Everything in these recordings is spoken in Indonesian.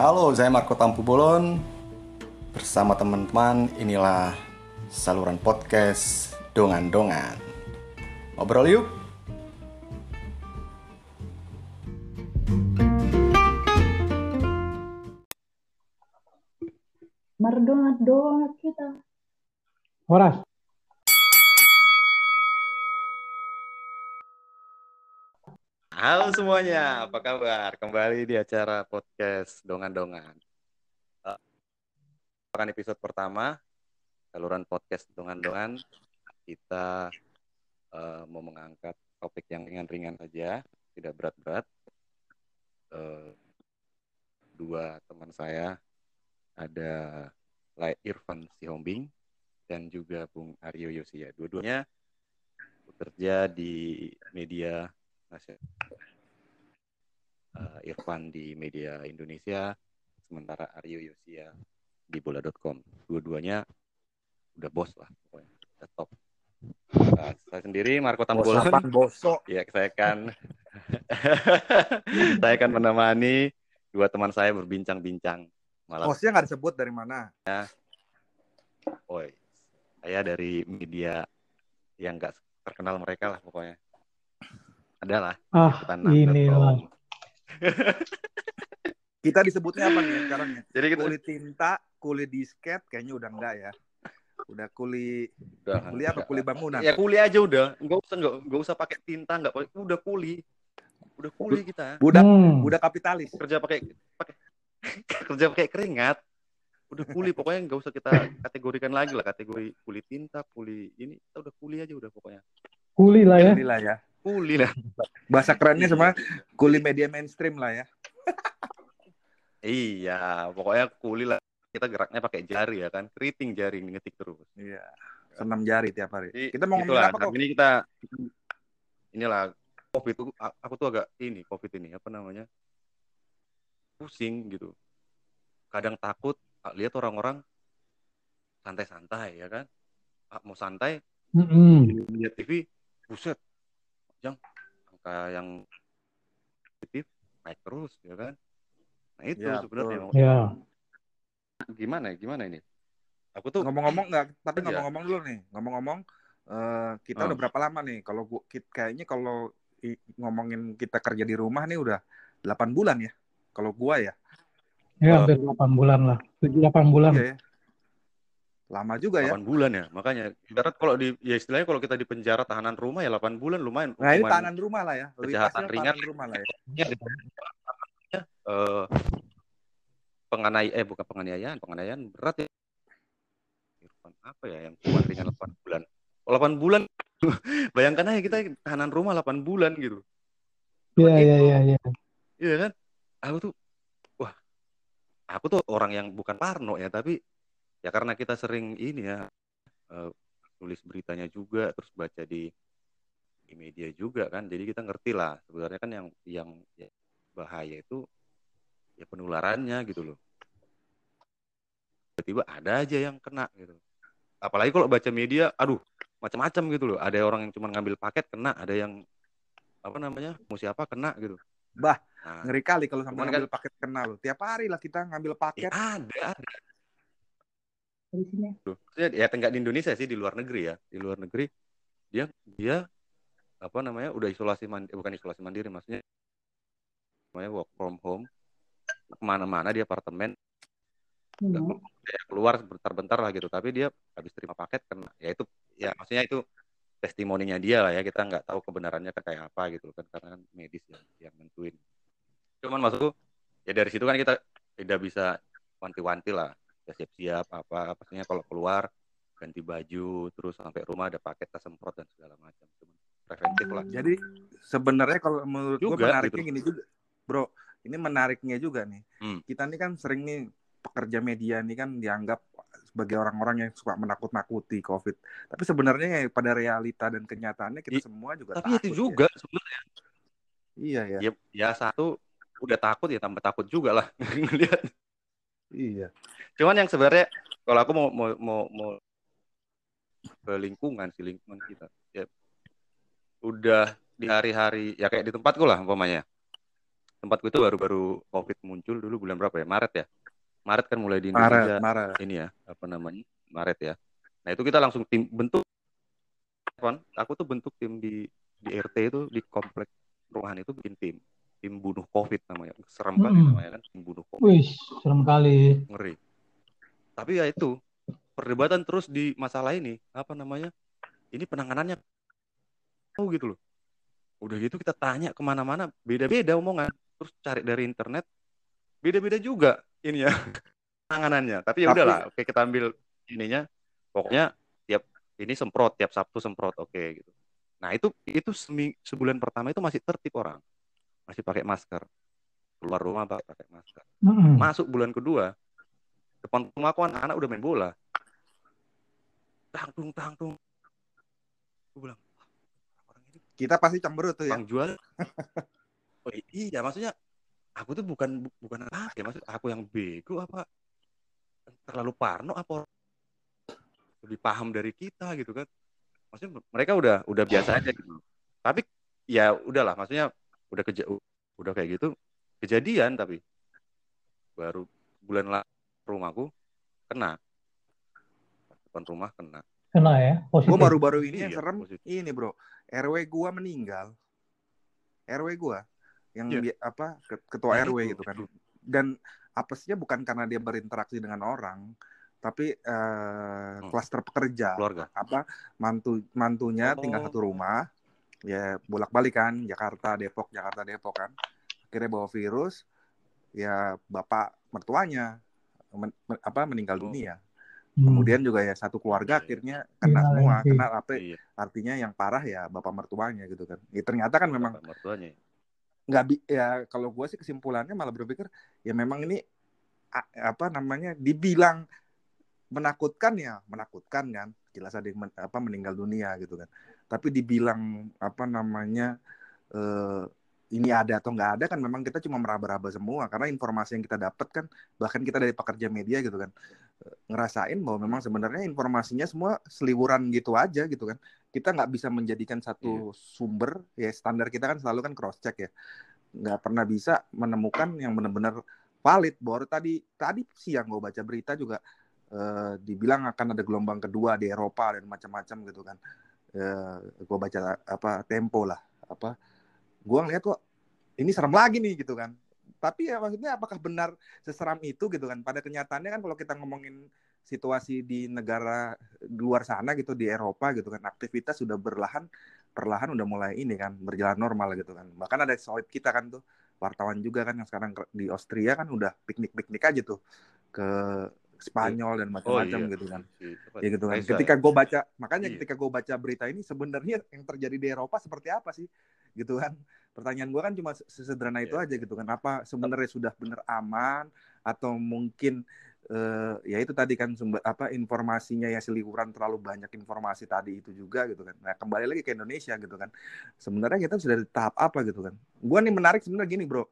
Halo, saya Marco Tampu Bolon. Bersama teman-teman, inilah saluran podcast Dongan-Dongan. Ngobrol yuk! Merdongat-dongat kita. Horas. Halo semuanya, apa kabar? Kembali di acara podcast Dongan-Dongan. Uh, Akan episode pertama, saluran podcast Dongan-Dongan. Kita uh, mau mengangkat topik yang ringan-ringan saja, tidak berat-berat. Uh, dua teman saya, ada Lai Irfan Sihombing dan juga Bung Aryo Yosia. Dua-duanya bekerja di media. Uh, Irfan di media Indonesia, sementara Aryo Yosia di bola.com. Dua-duanya udah bos lah, pokoknya udah top. Nah, saya sendiri Marco Tambolon. bosok. Ya, saya akan saya akan menemani dua teman saya berbincang-bincang malam. Hostnya nggak disebut dari mana. Oi, saya dari media yang nggak terkenal mereka lah pokoknya. Adalah. Ah, inilah. Kita disebutnya apa nih sekarang ya? Jadi kita Kuli tinta, kuli disket, kayaknya udah enggak ya. Udah kuli udah, kuli apa? Kuli bangunan. Ya kuli aja udah, nggak usah nggak nggak usah pakai tinta nggak pakai, udah kuli, udah kuli kita. Budak Hmm. budak kapitalis. Kerja pakai pakai kerja pakai keringat, udah kuli pokoknya nggak usah kita kategorikan lagi lah kategori kuli tinta, kuli ini kita udah kuli aja udah pokoknya. Kuli lah ya. Kuli lah ya. Kuli lah. Bahasa kerennya sama kuli media mainstream lah ya. Iya, pokoknya kuli lah. Kita geraknya pakai jari ya kan, keriting jari ngetik terus. Iya. Senam jari tiap hari. Jadi, Kita mau ngomongin apa kok? ini kita inilah covid itu aku tuh agak ini covid ini apa namanya pusing gitu kadang takut lihat orang-orang santai-santai ya kan mau santai Mm-mm. lihat TV buset yang angka yang positif naik terus ya kan nah itu Ya, sebenarnya Ya. gimana ya gimana ini aku tuh Ngomong-ngomong nggak, tapi Iya. ngomong-ngomong dulu nih. Ngomong-ngomong, eh, kita Ah. udah berapa lama nih? Kalau gua kayaknya kalau ngomongin kita kerja di rumah nih udah 8 bulan ya. Kalau gua ya. Ya, hampir 8 bulan lah. 7-8 bulan. Iya ya. Lama juga ya. 8 bulan ya makanya ibarat kalau di ya istilahnya kalau kita di penjara tahanan rumah ya 8 bulan lumayan Nah, ini tahanan rumah lah ya. Lebih kejahatan ringan. tahanan rumah lah ya. eh penganiayaan eh bukan penganiayaan penganiayaan berat ya Irfan apa ya yang hukuman ringan 8 bulan oh, 8 bulan bayangkan aja kita tahanan rumah 8 bulan gitu Iya, iya, iya, iya. iya kan aku tuh wah aku tuh orang yang bukan parno ya tapi ya karena kita sering ini ya eh, tulis beritanya juga terus baca di di media juga kan. Jadi kita ngerti lah sebenarnya kan yang yang ya, bahaya itu ya penularannya gitu loh. Tiba-tiba ada aja yang kena gitu. Apalagi kalau baca media aduh macam-macam gitu loh. Ada orang yang cuma ngambil paket kena. Ada yang apa namanya mau siapa kena gitu. Bah, nah, Ngeri kali kalau sampai Cuman ngambil paket kenal loh. Tiap hari lah kita ngambil ya paket. ada ada Tuh. Maksudnya, ya enggak di Indonesia sih di luar negeri ya. Di luar negeri dia dia apa namanya udah isolasi mandiri bukan isolasi mandiri maksudnya namanya work from home. Ke mana-mana di apartemen. Hmm. ya, keluar bentar-bentar lah gitu. Tapi dia habis terima paket kena. Ya itu ya maksudnya itu testimoninya dia lah ya. Kita nggak tahu kebenarannya kan kayak apa gitu kan karena kan medis yang yang nentuin. Cuman maksudku ya dari situ kan kita tidak bisa wanti-wanti lah ya siap-siap apa pastinya kalau keluar ganti baju terus sampai rumah ada paket tas semprot dan segala macam Cuman preventif lah Jadi sebenarnya kalau menurut gue menariknya gitu. gini juga, bro. Ini menariknya juga nih. Hmm. Kita ini kan sering nih pekerja media ini kan dianggap sebagai orang-orang yang suka menakut-nakuti COVID. Tapi sebenarnya ya pada realita dan kenyataannya kita I- semua juga tapi takut itu ya. juga sebenarnya Iya ya. ya, ya satu udah takut ya tambah takut juga lah ngelihat Iya. Cuman yang sebenarnya kalau aku mau mau mau, mau ke lingkungan sih lingkungan kita. Ya udah di hari-hari ya kayak di tempatku lah umpamanya. Tempatku itu baru-baru covid muncul dulu bulan berapa ya? Maret ya? Maret kan mulai di Indonesia. Maret. ini ya apa namanya? Maret ya. Nah itu kita langsung tim bentuk Kon, aku tuh bentuk tim di di RT itu di komplek perumahan itu bikin tim tim bunuh covid namanya. Serem kan Mm-mm. namanya kan tim bunuh covid. Wih, serem kali. ngeri. Tapi ya itu perdebatan terus di masalah ini apa namanya ini penanganannya. Tahu gitu loh. Udah gitu kita tanya ke mana-mana beda-beda omongan. Terus cari dari internet beda-beda juga ini ya penanganannya. Tapi ya Tapi- udahlah oke kita ambil ininya. Pokoknya tiap ini semprot tiap Sabtu semprot oke gitu. Nah itu itu semi, sebulan pertama itu masih tertib orang masih pakai masker. Keluar rumah pakai masker. Mm-mm. masuk bulan kedua depan rumahku anak-anak udah main bola. Tang tung tang tung gue bilang "Wah, orang ini Kita pasti cemberut tuh ya. bang jual. Oh iya maksudnya aku tuh bukan bu- bukan apa ya maksud aku yang bego apa? Terlalu parno apa lebih paham dari kita gitu kan. Maksudnya mereka udah udah biasa aja gitu. Tapi ya udahlah maksudnya udah keja udah kayak gitu kejadian tapi baru bulan lalu rumahku kena depan rumah kena Kena ya, positif. Gue baru-baru ini yang Iya, serem positif. ini bro, RW gua meninggal. RW gua yang bi- apa ke- ketua Nah, RW itu. gitu kan. Dan apesnya bukan karena dia berinteraksi dengan orang, tapi eh, Hmm. klaster pekerja. keluarga Apa mantu mantunya Oh. tinggal satu rumah, ya bolak-balik kan Jakarta Depok Jakarta Depok kan. Akhirnya bawa virus, ya bapak mertuanya men- men- apa meninggal Oh. dunia. Hmm. Kemudian juga ya satu keluarga Iya. akhirnya kena Iya, semua, iya. kena apa iya artinya yang parah ya bapak mertuanya gitu kan. Ya, ternyata kan memang bapak mertuanya nggak bi- ya kalau gue sih kesimpulannya malah berpikir ya memang ini apa namanya dibilang menakutkan ya menakutkan kan jelas ada yang men- apa meninggal dunia gitu kan tapi dibilang apa namanya eh, ini ada atau nggak ada kan memang kita cuma meraba-raba semua. Karena informasi yang kita dapat kan bahkan kita dari pekerja media gitu kan eh, ngerasain bahwa memang sebenarnya informasinya semua seliburan gitu aja gitu kan. Kita nggak bisa menjadikan satu sumber ya standar kita kan selalu kan cross check ya. Nggak pernah bisa menemukan yang benar-benar valid. Baru tadi tadi siang gue baca berita juga eh, dibilang akan ada gelombang kedua di Eropa dan macam-macam gitu kan eh, gue baca apa tempo lah. Apa gue ngeliat kok ini serem lagi nih gitu kan. Tapi ya maksudnya apakah benar seseram itu gitu kan. Pada kenyataannya kan kalau kita ngomongin situasi di negara luar sana gitu di Eropa gitu kan aktivitas sudah berlahan perlahan udah mulai ini kan berjalan normal gitu kan. Bahkan ada sohib kita kan tuh wartawan juga kan yang sekarang di Austria kan udah piknik piknik aja tuh ke Spanyol dan macam-macam gitu kan. Siapa? ya gitu kan. Ketika gue baca makanya Iya. ketika gue baca berita ini sebenarnya yang terjadi di Eropa seperti apa sih? Gitu kan. Pertanyaan gue kan cuma sesederhana itu Iya. aja gitu kan. Apa sebenarnya sudah benar aman? Atau mungkin eh, ya itu tadi kan sumber apa informasinya ya seliburan terlalu banyak informasi tadi itu juga gitu kan. Nah kembali lagi ke Indonesia gitu kan. Sebenarnya kita sudah di tahap apa gitu kan. Gue nih menarik sebenarnya gini bro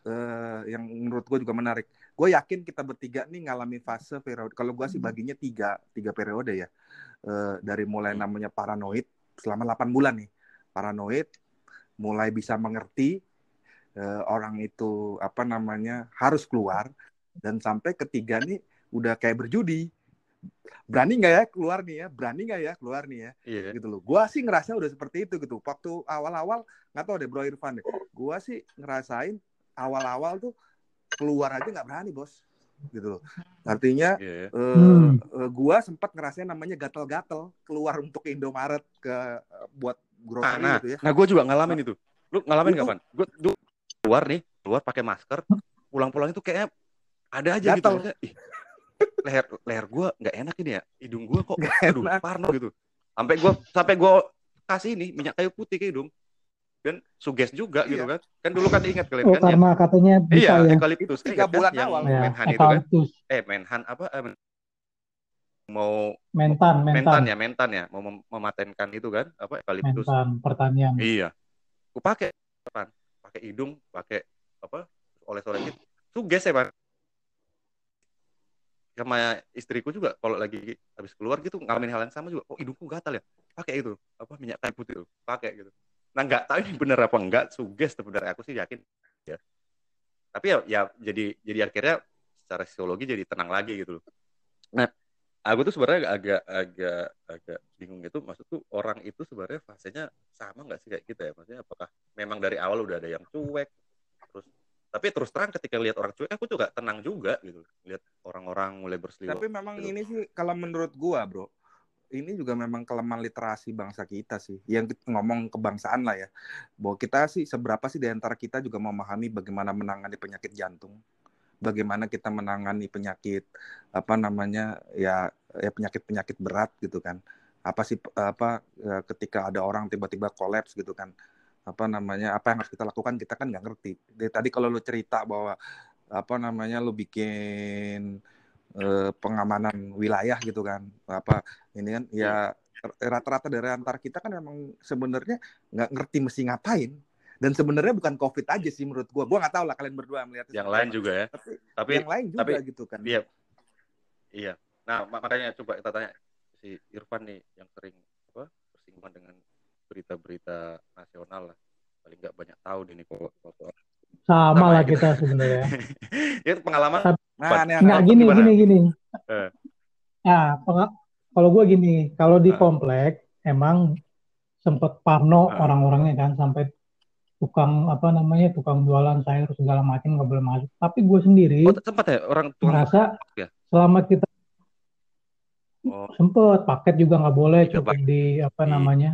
Eh, yang menurut gue juga menarik. Gue yakin kita bertiga nih ngalami fase periode kalau gue sih baginya tiga tiga periode ya. Eh, dari mulai Hmm. namanya paranoid selama 8 bulan nih. Paranoid mulai bisa mengerti eh, orang itu apa namanya harus keluar dan sampai ketiga nih udah kayak berjudi. Berani nggak ya keluar nih ya? Berani nggak ya keluar nih ya? Iya. gitu loh. Gua sih ngerasa udah seperti itu gitu. Waktu awal-awal nggak tahu deh bro Irfan deh. Gua sih ngerasain awal-awal tuh keluar aja nggak berani bos gitu loh artinya Iya. eh, Hmm. eh, gua sempat ngerasain namanya gatel-gatel keluar untuk Indomaret ke eh, buat Nah, grocery nah, gitu ya nah gue juga ngalamin itu. Lu ngalamin Itu- kapan? Gue keluar nih, keluar pakai masker, pulang-pulang itu kayaknya ada aja gitu. Gatel. Maksudnya, ih, leher leher gue nggak enak ini ya, hidung gue kok, aduh, parno gitu. Sampai gue sampai gue kasih ini minyak kayu putih ke hidung dan suges juga gitu Iya. kan. Kan dulu kan ingat kalian Oh, kan ya? karena katanya bisa Iya, ya. eukaliptus. Itu tiga kan bulan yang awal. Ya, Menhan itu kan? Eh, Menhan apa? Eh, men- mau Mentan, mentan mentan. ya, mentan ya, mau mem- mematenkan itu kan? Apa eukaliptus? Mentan pertanian. Iya. Gue pakai depan, pakai hidung, pakai apa? Oles-olesin. Suges ya, Pak. Sama istriku juga kalau lagi habis keluar gitu ngalamin hal yang sama juga. Oh, hidungku gatal ya. Pakai itu, apa minyak kayu putih itu, pakai gitu. Nah, nggak tahu ini bener apa enggak, suges sebenarnya. Aku sih yakin ya. tapi ya, ya jadi jadi akhirnya secara psikologi jadi tenang lagi gitu loh. Nah aku tuh sebenarnya agak agak agak bingung itu maksud tuh orang itu sebenarnya fasenya sama nggak sih kayak kita ya? Maksudnya apakah memang dari awal udah ada yang cuek terus tapi terus terang ketika lihat orang cuek aku juga tenang juga gitu. Lihat orang-orang mulai berseliweran Tapi memang gitu. ini sih kalau menurut gua, Bro, ini juga memang kelemahan literasi bangsa kita sih. Yang ngomong kebangsaan lah ya. Bahwa kita sih seberapa sih di antara kita juga memahami bagaimana menangani penyakit jantung. Bagaimana kita menangani penyakit apa namanya ya ya penyakit-penyakit berat gitu kan. Apa sih apa ya, ketika ada orang tiba-tiba kolaps gitu kan. Apa namanya apa yang harus kita lakukan kita kan nggak ngerti. Dari tadi kalau lu cerita bahwa apa namanya lu bikin eh, pengamanan wilayah gitu kan apa ini kan ya rata-rata dari antar kita kan memang sebenarnya nggak ngerti mesti ngapain dan sebenarnya bukan covid aja sih menurut gua gua nggak tahu lah kalian berdua melihatnya yang lain apa. juga ya tapi, tapi yang lain juga tapi gitu kan Iya. Iya. Nah, mak- makanya coba kita tanya si Irfan nih yang sering apa bersinggungan dengan berita-berita nasional lah. Paling nggak banyak tahu deh nih kok soal. Sama Sama lah ya. kita sebenarnya. Ya pengalaman nah Nggak Apa gini, gimana? gini, gini. Eh. Nah, kalau gue gini, kalau di Ah. komplek emang sempet parno Ah. orang-orangnya kan sampai tukang apa namanya tukang jualan sayur segala macam nggak boleh masuk. Tapi gue sendiri oh sempat ya orang tua merasa ya? selama kita oh sempet paket juga nggak boleh Di cukup di apa Di- namanya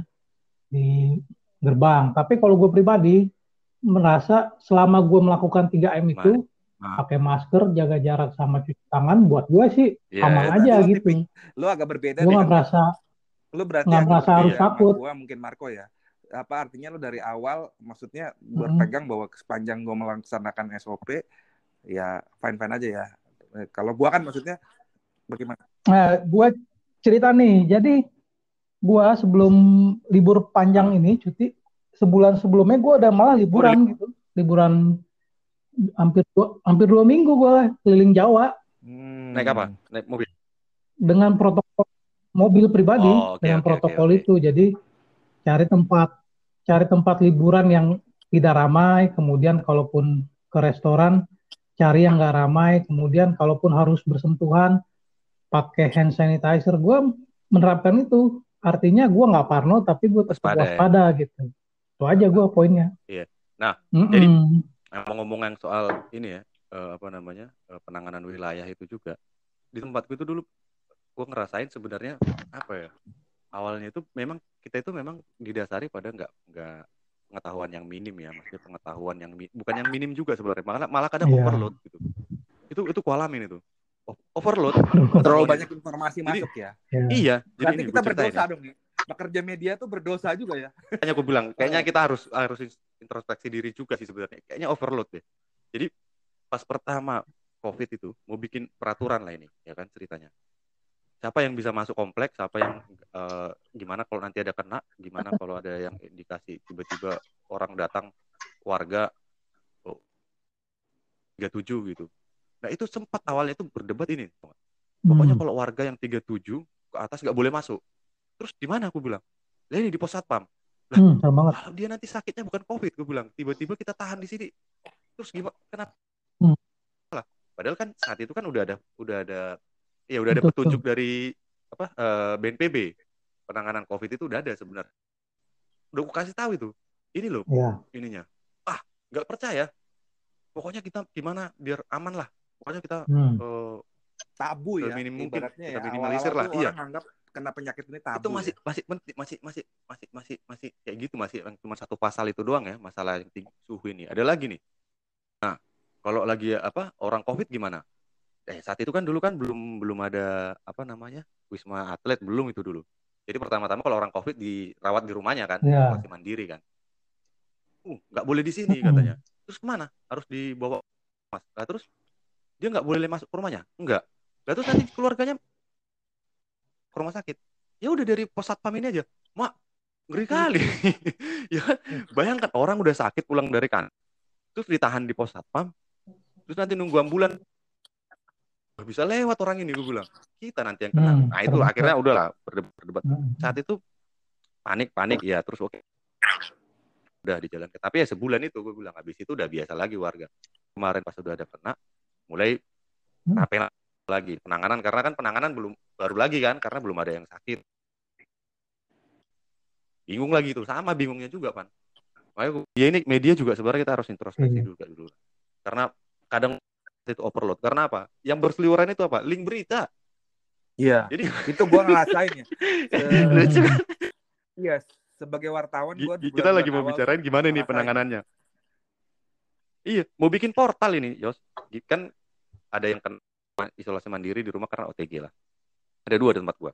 di gerbang. Tapi kalau gue pribadi merasa selama gue melakukan 3M itu Ah. pakai masker, jaga jarak sama cuci tangan, buat gue sih Iya, aman iya. aja Lu gitu. tipik- lu agak berbeda Gue nggak merasa lu berarti nggak agak merasa berbeda harus Iya, sama takut. gua mungkin Marco ya apa artinya lu dari awal maksudnya berpegang bahwa sepanjang gua melaksanakan SOP ya fine fine aja ya Eh, kalau gua kan maksudnya bagaimana Nah, gue cerita nih, jadi gue sebelum libur panjang ini cuti sebulan sebelumnya gue udah malah liburan gitu, liburan hampir dua, hampir dua minggu gue keliling Jawa Hmm. naik apa? Naik mobil. dengan protokol mobil pribadi Oh, oke, dengan oke, protokol oke. itu. Jadi cari tempat cari tempat liburan yang tidak ramai, kemudian kalaupun ke restoran cari yang nggak ramai, kemudian kalaupun harus bersentuhan pakai hand sanitizer. Gue menerapkan itu. Artinya gue nggak parno, tapi gue tetap Waspada ya. waspada gitu. Itu aja gue poinnya. Iya. Nah, Mm-mm. jadi- Nah, mau ngomong yang soal ini ya, eh, apa namanya eh, penanganan wilayah itu juga. Di tempatku itu dulu gue ngerasain sebenarnya apa ya awalnya itu memang kita itu memang didasari pada nggak nggak pengetahuan yang minim ya maksudnya pengetahuan yang bukan yang minim juga sebenarnya malah malah kadang Iya. overload gitu. Itu itu kualamin itu. Overload. Terlalu banyak informasi Jadi- masuk ya. Ya. iya jadi berarti ini kita berdosa ya. dong nih pekerja media tuh berdosa juga ya. Kayaknya gue bilang kayaknya kita harus harus introspeksi diri juga sih sebenarnya. Kayaknya overload deh. Jadi pas pertama covid itu mau bikin peraturan lah ini ya kan ceritanya. Siapa yang bisa masuk kompleks siapa yang eh, gimana kalau nanti ada kena gimana kalau ada yang indikasi tiba-tiba orang datang warga oh, 37 gitu. Nah itu sempat awalnya itu berdebat ini pokoknya Hmm. kalau warga yang 37 ke atas nggak boleh masuk terus di mana? Aku bilang lah ini di pos satpam. Hmm, serem banget. kalau dia nanti sakitnya bukan covid gue bilang. Tiba-tiba kita tahan di sini. Terus gimana? Kenapa? Hmm. lah padahal kan saat itu kan udah ada udah ada ya udah ada Betul, petunjuk dari apa eh, BNPB penanganan covid itu udah ada sebenarnya. Udah gue kasih tahu itu. Ini loh Ya. ininya. Ah nggak percaya. Pokoknya kita gimana biar aman lah. Pokoknya kita Hmm. eh, tabu ya Seminim mungkin, kita ya. minimalisir lah, iya. orang anggap kena penyakit ini tabu itu masih ya. masih masih masih masih masih masih kayak gitu masih cuma satu pasal itu doang ya masalah yang tinggi suhu ini. Ada lagi nih. Nah kalau lagi apa orang covid gimana? Eh saat itu kan dulu kan belum belum ada apa namanya wisma atlet belum itu dulu. Jadi pertama-tama kalau orang covid dirawat di rumahnya kan Ya. isolasi mandiri kan. Uh nggak boleh di sini katanya. Terus ke mana? Harus dibawa mas nah, terus dia nggak boleh masuk ke rumahnya? Enggak lah terus nanti keluarganya ke rumah sakit. Ya udah dari pos satpam ini aja. Mak ngeri kali. Ya kan bayangkan orang udah sakit pulang dari kan terus ditahan di pos satpam terus nanti nunggu ambulan. Gak bisa lewat orang ini gue bilang. Kita nanti yang kena. Hmm, nah itu akhirnya udahlah berdebat, berdebat. Hmm. saat itu panik panik ya terus oke. Udah dijalankan. Tapi ya sebulan itu gue bilang. Habis itu udah biasa lagi warga. Kemarin pas sudah ada kena mulai Hmm. rapi lagi. Penanganan karena kan penanganan belum baru lagi kan karena belum ada yang sakit. Bingung lagi tuh sama bingungnya juga pan. Makanya ya ini media juga sebenarnya kita harus introspeksi Iya. juga dulu. Karena kadang itu overload. Karena apa? Yang berseliweran itu apa? Link berita. Iya. jadi Itu gua ngerasain ya. Lucu kan? Iya, sebagai wartawan gua di kita lagi mau bicarain gimana nih penanganannya. Iya mau bikin portal ini Yos. Kan ada yang kena isolasi mandiri di rumah karena OTG lah. Ada dua di tempat gua.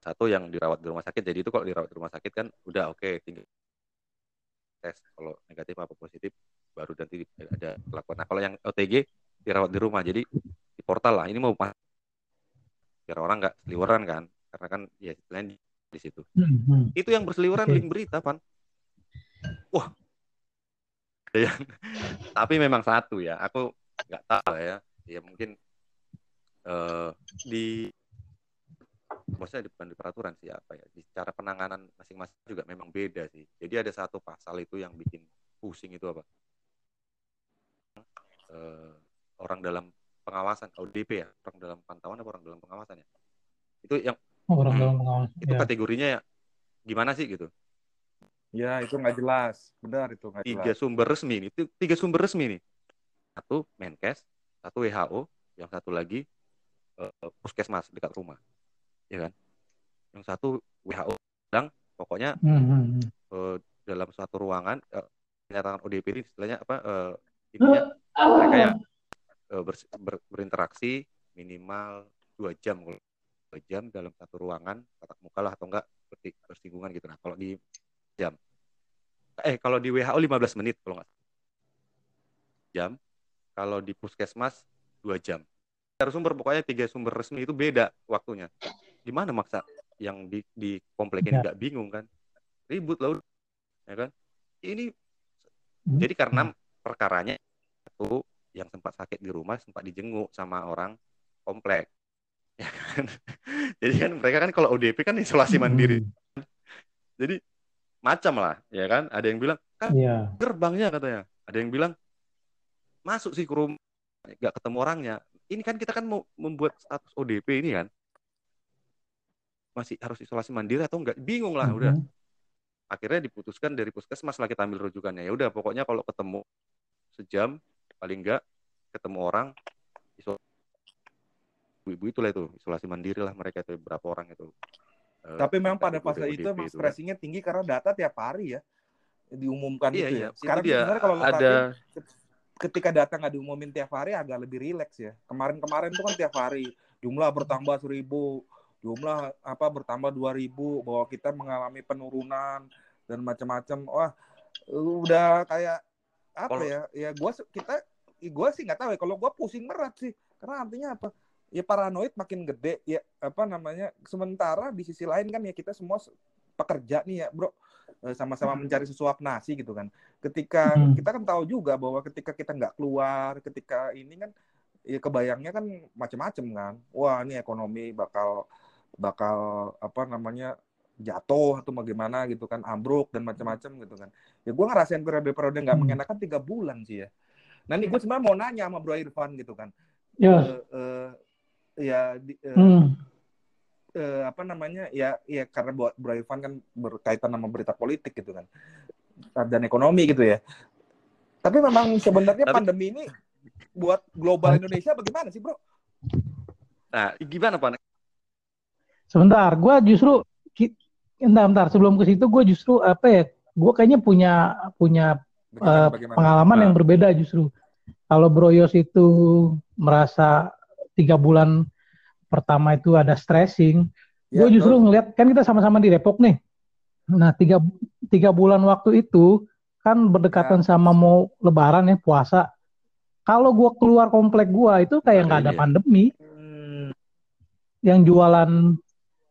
Satu yang dirawat di rumah sakit. Jadi itu kalau dirawat di rumah sakit kan udah oke tinggal tes kalau negatif apa positif baru nanti ada pelakuan nah kalau yang OTG dirawat di rumah jadi di portal lah. Ini mau biar orang nggak seliweran kan karena kan ya istilahnya di, di situ. Hmm, hmm. itu yang berseliweran Oke. link berita pan wah. Tapi memang satu ya aku nggak tahu ya. Ya mungkin eh, di maksudnya di, bukan di peraturan sih apa ya di cara penanganan masing-masing juga memang beda sih jadi ada satu pasal itu yang bikin pusing itu apa Eh, orang dalam pengawasan ODP ya orang dalam pantauan apa orang dalam pengawasan ya itu yang Orang Hmm. dalam pengawasan. itu Ya. kategorinya ya gimana sih gitu Ya, itu nggak jelas. Benar itu nggak tiga jelas. sumber resmi nih Ti- tiga sumber resmi nih satu Menkes satu WHO yang satu lagi eh, puskesmas dekat rumah. Ya kan? Yang satu WHO bilang pokoknya Hmm, eh, dalam suatu ruangan eh, menyatakan ODP ini istilahnya apa eh, intinya mereka ya eh, bers- ber- berinteraksi minimal dua jam kalau dua jam dalam satu ruangan tatap muka lah atau enggak berti- bersinggungan gitu. Nah kalau di jam eh kalau di WHO 15 menit kalau nggak jam. Kalau di puskesmas dua jam sumber pokoknya tiga sumber resmi itu beda waktunya. Gimana maksa? Yang di di komplek ini Ya. nggak bingung kan? Ribut udah. ya kan? Ini Hmm. jadi karena perkaranya itu yang sempat sakit di rumah sempat dijenguk sama orang komplek ya kan? Jadi kan mereka kan kalau ODP kan isolasi mandiri. Hmm. jadi macam lah ya kan? Ada yang bilang kan gerbangnya katanya. Ada yang bilang masuk sih ke rumah nggak ketemu orangnya ini kan kita kan mau membuat status ODP ini kan? Masih harus isolasi mandiri atau enggak? Bingung lah udah. Mhm. akhirnya diputuskan dari puskesmas lah kita ambil rujukannya. Ya udah pokoknya kalau ketemu sejam paling enggak ketemu orang isolasi ibu-ibu itulah itu isolasi mandiri lah mereka itu berapa orang itu. Eh, Tapi memang pada fase itu emang itu. stressingnya tinggi karena data tiap hari ya diumumkan iya itu iya. ya. Sekarang itu dia. sebenarnya kalau ada perhatiin, ketika data nggak diumumin tiap hari agak lebih rileks ya. Kemarin-kemarin tuh kan tiap hari jumlah bertambah seribu, jumlah apa bertambah dua ribu, bahwa kita mengalami penurunan dan macam-macam. Wah, udah kayak apa Kalau- ya? Ya gua kita gua sih nggak tahu ya. Kalau gua pusing berat sih. Karena artinya apa? Ya paranoid makin gede ya apa namanya? Sementara di sisi lain kan ya kita semua se- pekerja nih ya, Bro. Eh, sama-sama mencari sesuap nasi gitu kan. Ketika Hmm. kita kan tahu juga bahwa ketika kita nggak keluar, ketika ini kan ya kebayangnya kan macam-macam kan. Wah, ini ekonomi bakal bakal apa namanya jatuh atau bagaimana gitu kan ambruk dan macam-macam gitu kan ya gue ngerasain periode-periode nggak Hmm. mengenakan tiga bulan sih ya nah ini gue sebenarnya mau nanya sama Bro Irfan gitu kan Yos. Eh, eh, ya di- eh, Hmm. Eh, apa namanya ya ya karena buat Bro Irfan kan berkaitan sama berita politik gitu kan dan ekonomi gitu ya tapi memang sebenarnya Tapi- pandemi ini buat global Indonesia bagaimana sih bro? nah gimana pak Sebentar, gue justru bentar, bentar sebelum ke situ gue justru apa ya? Gue kayaknya punya punya Bagaimana, Eh, bagaimana? pengalaman Nah. yang berbeda justru. Kalau Bro Yos itu merasa tiga bulan pertama itu ada stressing, Ya, gue justru ngeliat kan kita sama-sama di Depok nih. Nah tiga tiga bulan waktu itu kan berdekatan sama mau Lebaran ya puasa. Kalau gue keluar komplek gue itu kayak nggak ada ini ya? pandemi. Hmm, Yang jualan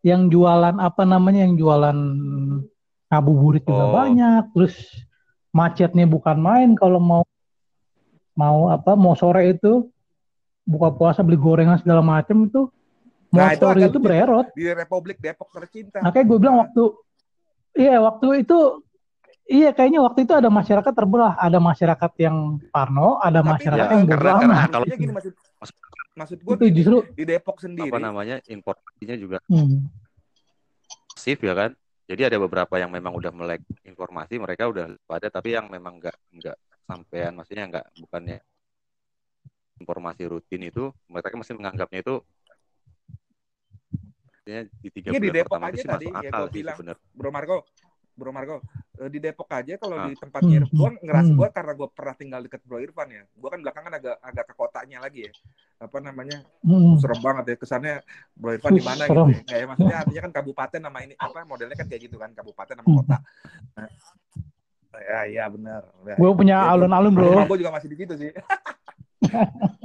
yang jualan apa namanya yang jualan ngabuburit juga Oh. banyak. Terus macetnya bukan main kalau mau mau apa mau sore itu buka puasa beli gorengan segala macam itu Nah, itu motor agak itu, lucu. bererot. di Republik Depok tercinta. Makanya gue bilang waktu iya waktu itu Iya, kayaknya waktu itu ada masyarakat terbelah. Ada masyarakat yang Parno, ada Tapi masyarakat ya, yang karena- karena kalau- gini maksud Maksud, maksud gue Itu justru, di Depok sendiri apa namanya informasinya juga hmm, masif ya kan. Jadi ada beberapa yang memang udah melek informasi, mereka udah pada, tapi yang memang nggak nggak sampean, maksudnya nggak bukannya informasi rutin itu, mereka masih menganggapnya itu maksudnya di tiga Iya, di bulan Depok aja tadi, ya akal gua sih bilang. sebenarnya. Bro Marco, Bro Marco, eh, di Depok aja kalau Ah. di tempat ngirim, Hmm, gue ngerasa hmm. gue karena gue pernah tinggal deket Bro Irfan ya, gue kan belakangan agak agak ke kotanya lagi ya, apa namanya, hmm, serem banget ya kesannya Bro Irfan di mana gitu, ya. kayak maksudnya artinya kan kabupaten nama ini apa modelnya kan kayak gitu kan kabupaten sama Hmm. kota. Nah, ya iya benar. Gue punya Ya, alun-alun bro. Gue juga masih di situ sih.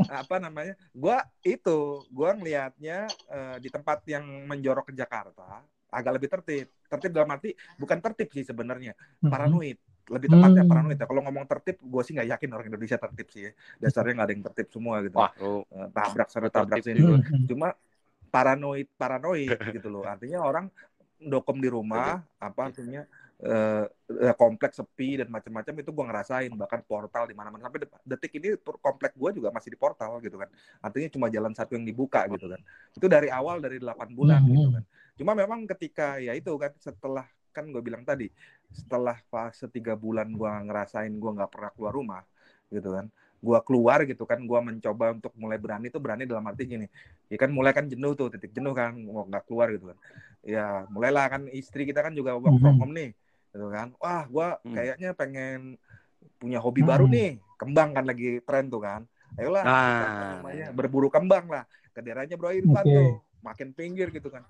apa namanya? Gua itu, gua ngelihatnya eh, di tempat yang menjorok ke Jakarta agak lebih tertib. Tertib dalam arti bukan tertib sih sebenarnya, Hmm. paranoid. Lebih tepatnya Hmm. paranoid ya. Kalau ngomong tertib, gue sih nggak yakin orang Indonesia tertib sih. Ya. Dasarnya nggak ada yang tertib semua gitu. Wah, lu Eh, tabrak sana tabrak sini. juga. Hmm. Cuma paranoid paranoid gitu loh. Artinya orang dokom di rumah, apa artinya eh, kompleks sepi dan macam-macam itu gua ngerasain. Bahkan portal di mana-mana. Sampai det- detik ini tur- komplek gua juga masih di portal gitu kan. Artinya cuma jalan satu yang dibuka gitu kan. Itu dari awal dari 8 bulan Hmm. gitu kan. Cuma memang ketika ya itu kan setelah kan gue bilang tadi setelah fase tiga bulan gua ngerasain gua nggak pernah keluar rumah gitu kan. Gua keluar gitu kan gua mencoba untuk mulai berani. Itu berani dalam arti gini ya kan mulai kan jenuh tuh titik jenuh kan mau nggak keluar gitu kan. Ya mulailah kan istri kita kan juga work from Mhm. home nih gitu kan. Wah gua Hmm. kayaknya pengen punya hobi baru Hmm. nih. Kembang kan lagi tren tuh kan. Ayolah Nah, namanya berburu kembang lah. Ke daerahnya Bro Irfan Oke. tuh. Makin pinggir gitu kan.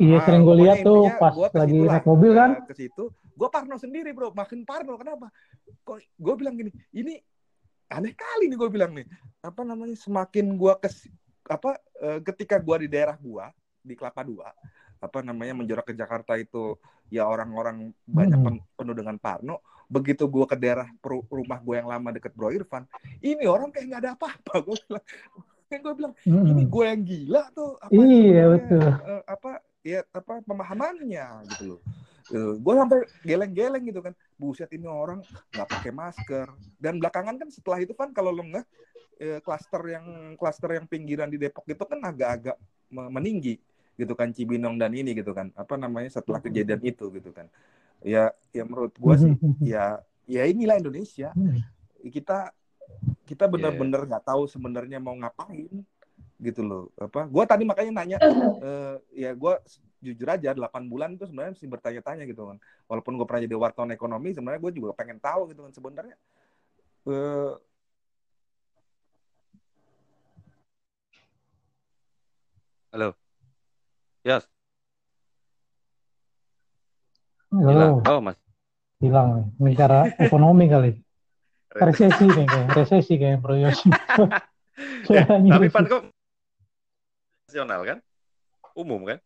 Iya, Ah, sering gue lihat tuh intinya pas lagi naik mobil kan. Ke situ. Gue parno sendiri bro. Makin parno. Kenapa? Kok gue bilang gini ini aneh kali nih gue bilang nih. Apa namanya? Semakin gue ke apa eh, ketika gue di daerah gue di Kelapa Dua apa namanya menjorok ke Jakarta itu ya orang-orang banyak Hmm. pen- penuh dengan parno begitu gue ke daerah rumah gue yang lama deket Bro Irfan ini orang kayak nggak ada apa-apa gue bilang gue bilang ini Hmm. gue yang gila tuh apa Iya, betul. eh, apa ya apa pemahamannya gitu loh gue sampai geleng-geleng gitu kan buset ini orang nggak pakai masker dan belakangan kan setelah itu kan kalau lo nggak eh, klaster yang klaster yang pinggiran di Depok itu kan agak-agak me- meninggi gitu kan Cibinong dan ini gitu kan apa namanya setelah kejadian itu gitu kan. Ya ya menurut gue sih ya ya inilah Indonesia. Hmm. kita kita benar-benar nggak tahu sebenarnya mau ngapain gitu loh. Apa gue tadi makanya nanya eh, ya gue jujur aja 8 bulan itu sebenarnya mesti bertanya-tanya gitu kan. Walaupun gue pernah jadi wartawan ekonomi sebenarnya gue juga pengen tahu gitu kan sebenarnya. Eh, yes. Halo, Hilang. Oh, Mas. hilang nih. Ini cara ekonomi kali. Resesi nih kayak, resesi kayak Bro. Ya, tapi. Pan kok nasional kan? Umum kan?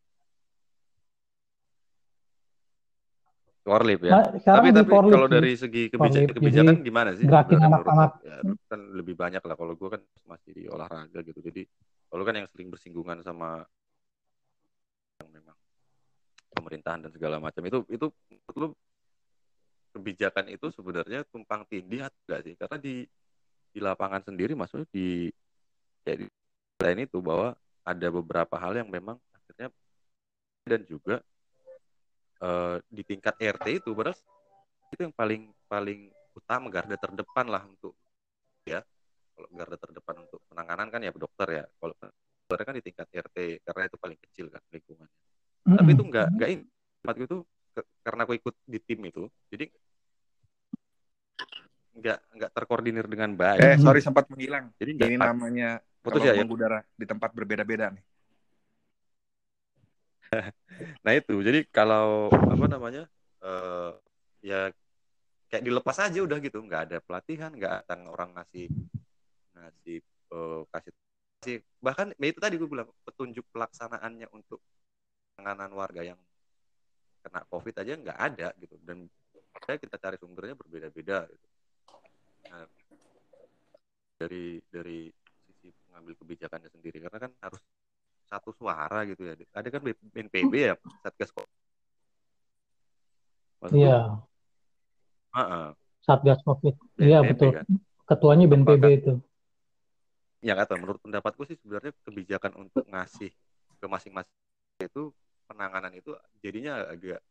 Korlip ya. Nah, tapi tapi Korlip kalau dari segi kebijakan jadi gimana sih? gerakin anak-anak. ya, kan lebih banyak lah kalau gue kan masih di olahraga gitu. Jadi kalau kan yang sering bersinggungan sama pemerintahan dan segala macam. Itu itu lu kebijakan itu sebenarnya tumpang tindih atau enggak sih? Karena di di lapangan sendiri maksudnya di ya di lain itu bahwa ada beberapa hal yang memang akhirnya dan juga eh, di tingkat RT itu padahal itu yang paling paling utama garda terdepan lah untuk ya. Kalau garda terdepan untuk penanganan kan ya dokter ya. Kalau dokter kan di tingkat RT karena itu paling kecil kan lingkungannya tapi itu enggak enggak ini. Tempatku itu ke- karena aku ikut di tim itu jadi enggak enggak terkoordinir dengan baik. Eh sorry sempat menghilang. Jadi enggak ini namanya putus kalau ya, ya? mengudara di tempat berbeda-beda nih. Nah itu, jadi kalau apa namanya, eh, ya kayak dilepas aja udah gitu, nggak ada pelatihan, nggak ada orang ngasih ngasih eh, kasih kasih. Bahkan ya itu tadi gue bilang petunjuk pelaksanaannya untuk penanganan warga yang kena covid aja nggak ada gitu dan saya kita cari sumbernya berbeda-beda gitu. Nah, dari dari sisi pengambil kebijakannya sendiri karena kan harus satu suara gitu ya ada kan BNPB ya satgas Covid. Iya, heeh. Satgas Covid. Iya betul. kan. Ketuanya BNPB Apakah- itu. ya tahu menurut pendapatku sih sebenarnya kebijakan untuk ngasih ke masing-masing itu penanganan itu jadinya agak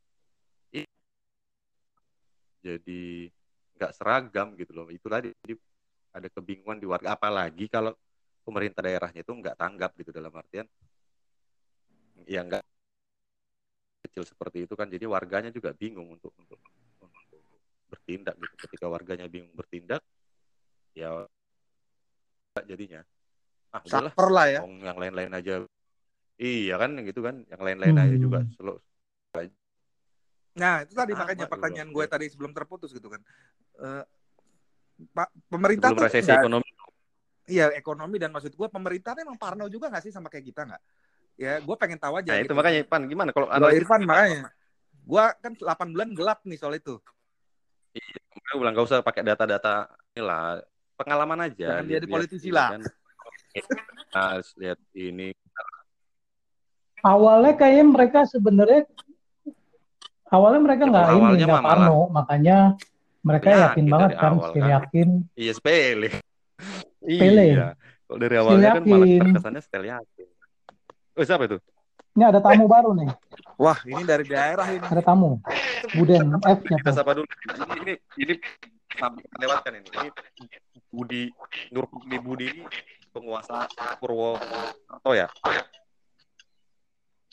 jadi nggak seragam gitu loh. Itu tadi jadi ada kebingungan di warga. Apalagi kalau pemerintah daerahnya itu nggak tanggap gitu dalam artian ya nggak kecil seperti itu kan. Jadi warganya juga bingung untuk untuk, untuk bertindak gitu. Ketika warganya bingung bertindak ya jadinya. Ah lah ya. Yang lain-lain aja iya kan gitu kan yang lain-lain aja Hmm. juga selo Nah, itu tadi makanya dulu. pertanyaan gue tadi sebelum terputus gitu kan. Eh, Pak pemerintah sebelum tuh resesi ekonomi Iya ekonomi dan maksud gue pemerintah emang parno juga nggak sih sama kayak kita nggak? Ya gue pengen tahu aja. nah itu gitu. makanya Pan gimana kalau analisis Irfan makanya. Gue kan 8 bulan gelap nih soal itu. Gue bilang gak usah pakai data-data inilah pengalaman aja Jangan jadi lihat- politisi lah. kan. Nah, lihat ini Awalnya kayaknya mereka sebenarnya awalnya mereka Ya, nggak ini awalnya nggak parno, makanya mereka Yakin yakin banget dari kan, awal still kan. yakin. iya sepele Sepele. iya kalau dari awalnya kan malah terkesannya setel yakin oh siapa itu Ini ada tamu baru nih, Wah ini dari daerah ini. ada tamu. Buden F kita siapa? sapa dulu ini ini, ini sampai kita lewatkan ini ini Budi Nur Budi Budi ini penguasa Purwokerto ya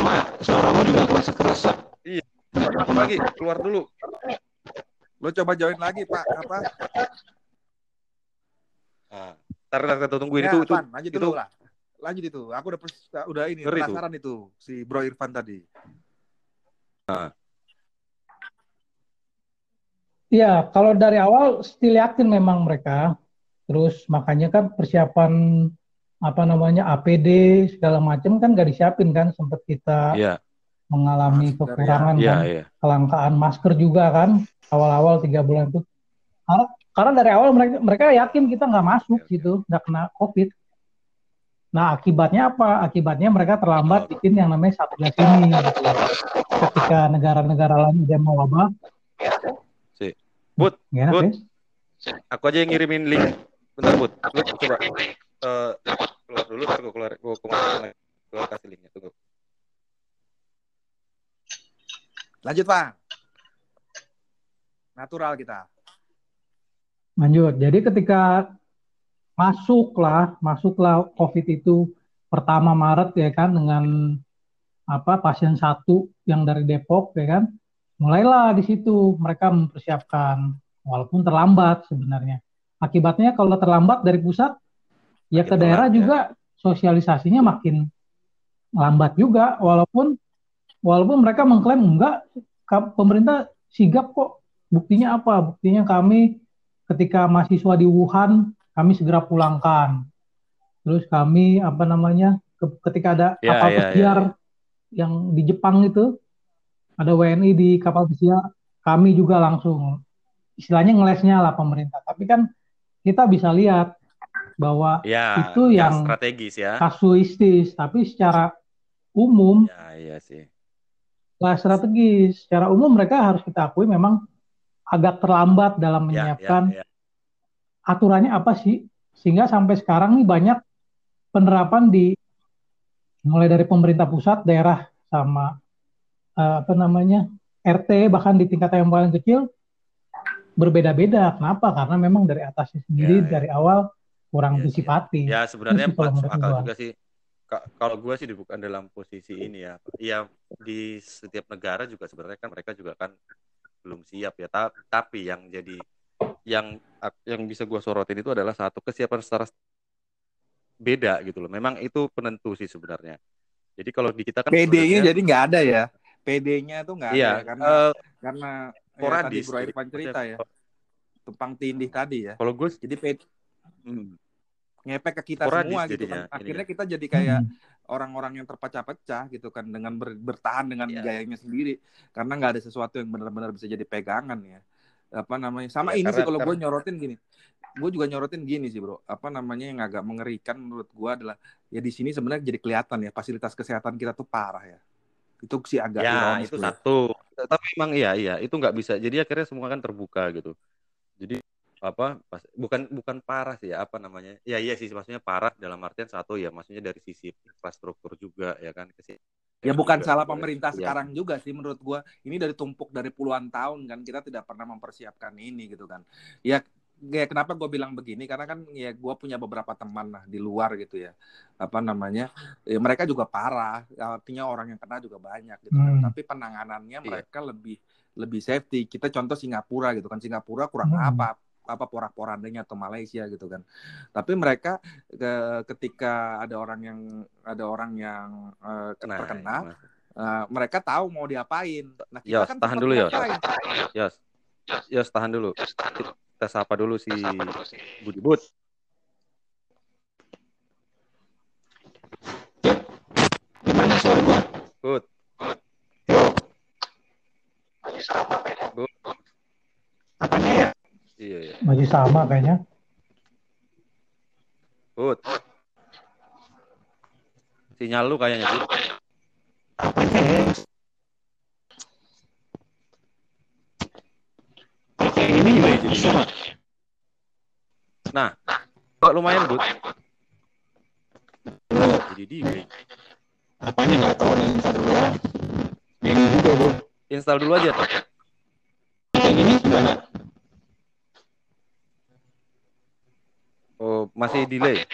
Bud. suaramu juga kerasa-kerasa. Keluar lagi, keluar dulu. Lo coba join lagi pak apa? Nah, ntar kita tungguin Ya, itu itu lanjut dulu itu- lah. Lanjut itu. Aku udah pers- udah ini Ngeri penasaran itu si Bro Irfan tadi. Iya, kalau dari awal still yakin memang mereka. Terus makanya kan persiapan apa namanya APD segala macam kan gak disiapin kan, sempat kita Iya, mengalami Masker, kekurangan iya, kan, iya. kelangkaan masker juga kan awal-awal tiga bulan itu. Karena, karena dari awal mereka mereka yakin kita nggak masuk Oke, oke. gitu, nggak kena COVID. Nah akibatnya apa? Akibatnya mereka terlambat bikin yang namanya satgas ini. Gitu. Ketika negara-negara lain udah mau wabah, Si. Enak Bud. ya? Aku aja yang ngirimin link. Bentar, Bud. Lu coba eh, keluar dulu ntar gue keluar gue ke mana gue kasih linknya tunggu. Lanjut pak. Natural kita. Lanjut. Jadi ketika masuklah, masuklah COVID itu pertama Maret ya kan dengan apa pasien satu yang dari Depok ya kan, mulailah di situ mereka mempersiapkan walaupun terlambat sebenarnya. Akibatnya kalau terlambat dari pusat ya Makin ke daerah ya. juga sosialisasinya makin lambat juga walaupun walaupun mereka mengklaim enggak pemerintah sigap kok. Buktinya apa? Buktinya kami ketika mahasiswa di Wuhan kami segera pulangkan. Terus kami apa namanya ke- ketika ada Ya, kapal ya, pesiar yang di Jepang itu ada WNI di kapal pesiar kami juga langsung istilahnya ngelesnya lah pemerintah. Tapi kan kita bisa lihat bahwa Ya, Itu nggak yang- strategis ya. kasuistis tapi secara umum Ya, iya sih. nggak strategis secara umum mereka harus kita akui memang agak terlambat dalam Ya, ya, menyiapkan ya. aturannya apa sih sehingga sampai sekarang nih banyak penerapan di mulai dari pemerintah pusat daerah sama eh, apa namanya RT bahkan di tingkat yang paling kecil berbeda-beda kenapa karena memang dari atasnya sendiri Ya, ya. dari awal kurang Ya, antisipatif Ya sebenarnya Itu sih kalau akal gua. juga sih. Ka- Kalau gue sih bukan dalam posisi ini ya. Ya di setiap negara juga sebenarnya kan mereka juga kan belum siap ya. Ta- Tapi yang jadi yang yang bisa gue sorotin itu adalah satu kesiapan secara beda gitu loh. Memang itu penentu sih sebenarnya. Jadi kalau di kita kan PD-nya sebenarnya- jadi nggak ada ya. PD-nya tuh nggak Iya, ada karena eh, karena ya, tadi. Bro Irfan cerita ya tumpang tindih tadi ya. Kalau gue, Jadi PD hmm, ngepek ke kita Sporadis semua gitu kan. Akhirnya kita jadi kayak Hmm. orang-orang yang terpecah-pecah gitu kan dengan ber- bertahan dengan Iya. gayanya sendiri karena nggak ada sesuatu yang benar-benar bisa jadi pegangan ya apa namanya sama Ya, ini sih kalau gue nyorotin gini gue juga nyorotin gini sih bro apa namanya yang agak mengerikan menurut gue adalah ya di sini sebenarnya jadi kelihatan ya fasilitas kesehatan kita tuh parah ya itu sih agak ya ironis itu tuh ya. satu. Tapi emang iya iya itu nggak bisa. Jadi akhirnya semua kan terbuka gitu. Jadi apa pas, bukan bukan parah sih ya apa namanya ya iya sih maksudnya parah dalam artian satu ya maksudnya dari sisi infrastruktur juga ya kan Kesi- Ya bukan juga salah pemerintah Ya. sekarang juga sih menurut gua. Ini dari tumpuk dari puluhan tahun kan kita tidak pernah mempersiapkan ini gitu kan. Ya ya kenapa gue bilang begini karena kan ya gue punya beberapa teman lah di luar gitu ya apa namanya ya, mereka juga parah artinya orang yang kena juga banyak gitu kan Hmm. tapi penanganannya Iya. mereka lebih lebih safety kita contoh Singapura gitu kan Singapura kurang Hmm. apa apa porak-porandanya atau Malaysia gitu kan tapi mereka ke- ketika ada orang yang ada orang yang Nah, terkena gimana? eh, mereka tahu mau diapain nah Yos, kita kan tahan dulu, Yos. ngapain? Yos Yos tahan dulu kita sapa dulu si Budi Bud Gimana suara gua? Bud Yo. Bud Apanya ya? Iya iya Masih sama kayaknya. Bud sinyal lu kayaknya Bud ya? Kayak gini gimana jadi suara? Kok lumayan Bud jadi delay apanya nggak tahu nih ntar dulu ya. Bingung juga bro. install dulu aja Kayak gini gimana? Oh masih delay?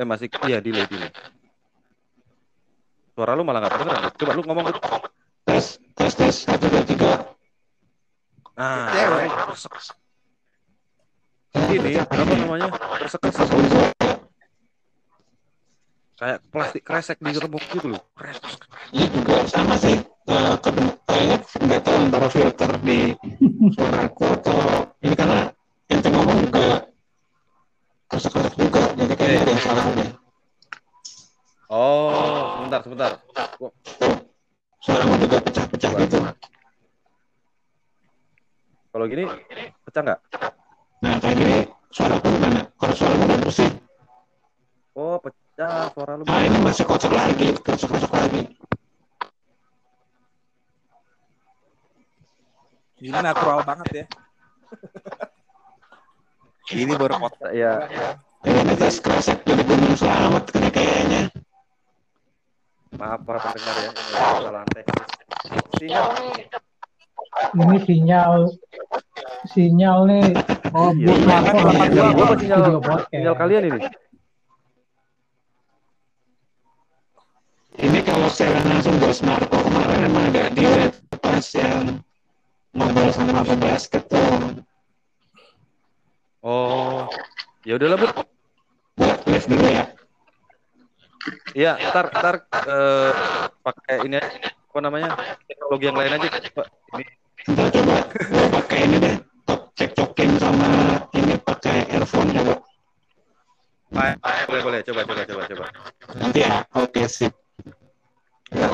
eh masih iya delay delay. Suara lu malah nggak kedengeran coba lu ngomong. Tes, tes, tes. Satu, dua, tiga. nah ini apa namanya? Kresek-kresek kayak plastik kresek di remuk gitu loh. Kresek. Iya juga sama sih. Eh, kedua, kayaknya nggak tahu antara filter di suaraku atau ini karena ente ngomong juga kesek-kesek juga. Jadi kayaknya ada yang salah deh. oh sebentar sebentar Suara gua juga pecah-pecah gitu. kalau gini pecah nggak Nah kayak gini suara aku gimana? Kalau suara gua bagus sih. oh pecah suara lu Nah ini masih kocok lagi, kocok-kocok lagi. ini natural banget ya ini baru pot ya. Ini tes kresek jadi gunung selamat kayaknya kayaknya. maaf para pendengar ya ini kesalahan teknis. Sinyal. Ini sinyal. Sinyal nih. Oh, Iya, buat iya, smartphone kan, ya, sinyal. Gua apa sinyal- sinyal kalian ini. Ini kalau secara langsung buat smartphone kemarin emang agak delay pas yang ngobrol sama basket tuh oh ya udahlah buat live dulu ya. Iya, ntar ntar eh, pakai ini aja, apa namanya teknologi yang lain aja. Pak. Ini Ntar coba pakai ini deh, cek-cokin sama ini pakai earphone coba. ah, boleh boleh coba coba coba coba. Nanti ya, oke sip.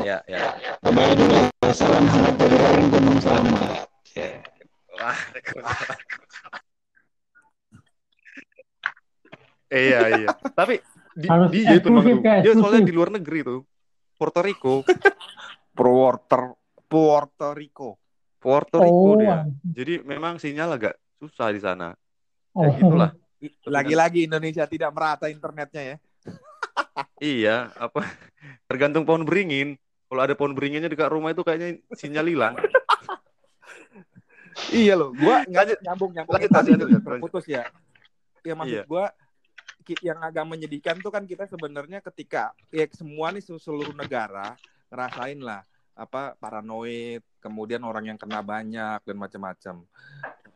Ya ya. Bye dulu. Salam hangat dari orang Gunung Selamat. Ya. Wah. Iya iya. Tapi di, Harus kayak dia soalnya eksklusif. di luar negeri tuh. Puerto Rico, Puerto Puerto Rico Puerto Rico Oh, dia. Jadi memang sinyal agak susah di sana. oh. Ya gitulah. lagi-lagi Indonesia tidak merata internetnya ya Iya, apa tergantung pohon beringin. Kalau ada pohon beringinnya dekat rumah itu kayaknya sinyal hilang. iya loh gua nggak nyambung nyambung Lanjut, lanjut, lanjut, terputus ya ya maksud Iya. gua yang agak menyedihkan tuh kan kita sebenarnya ketika ya semua nih se- seluruh negara ngerasain lah apa paranoid kemudian orang yang kena banyak dan macam-macam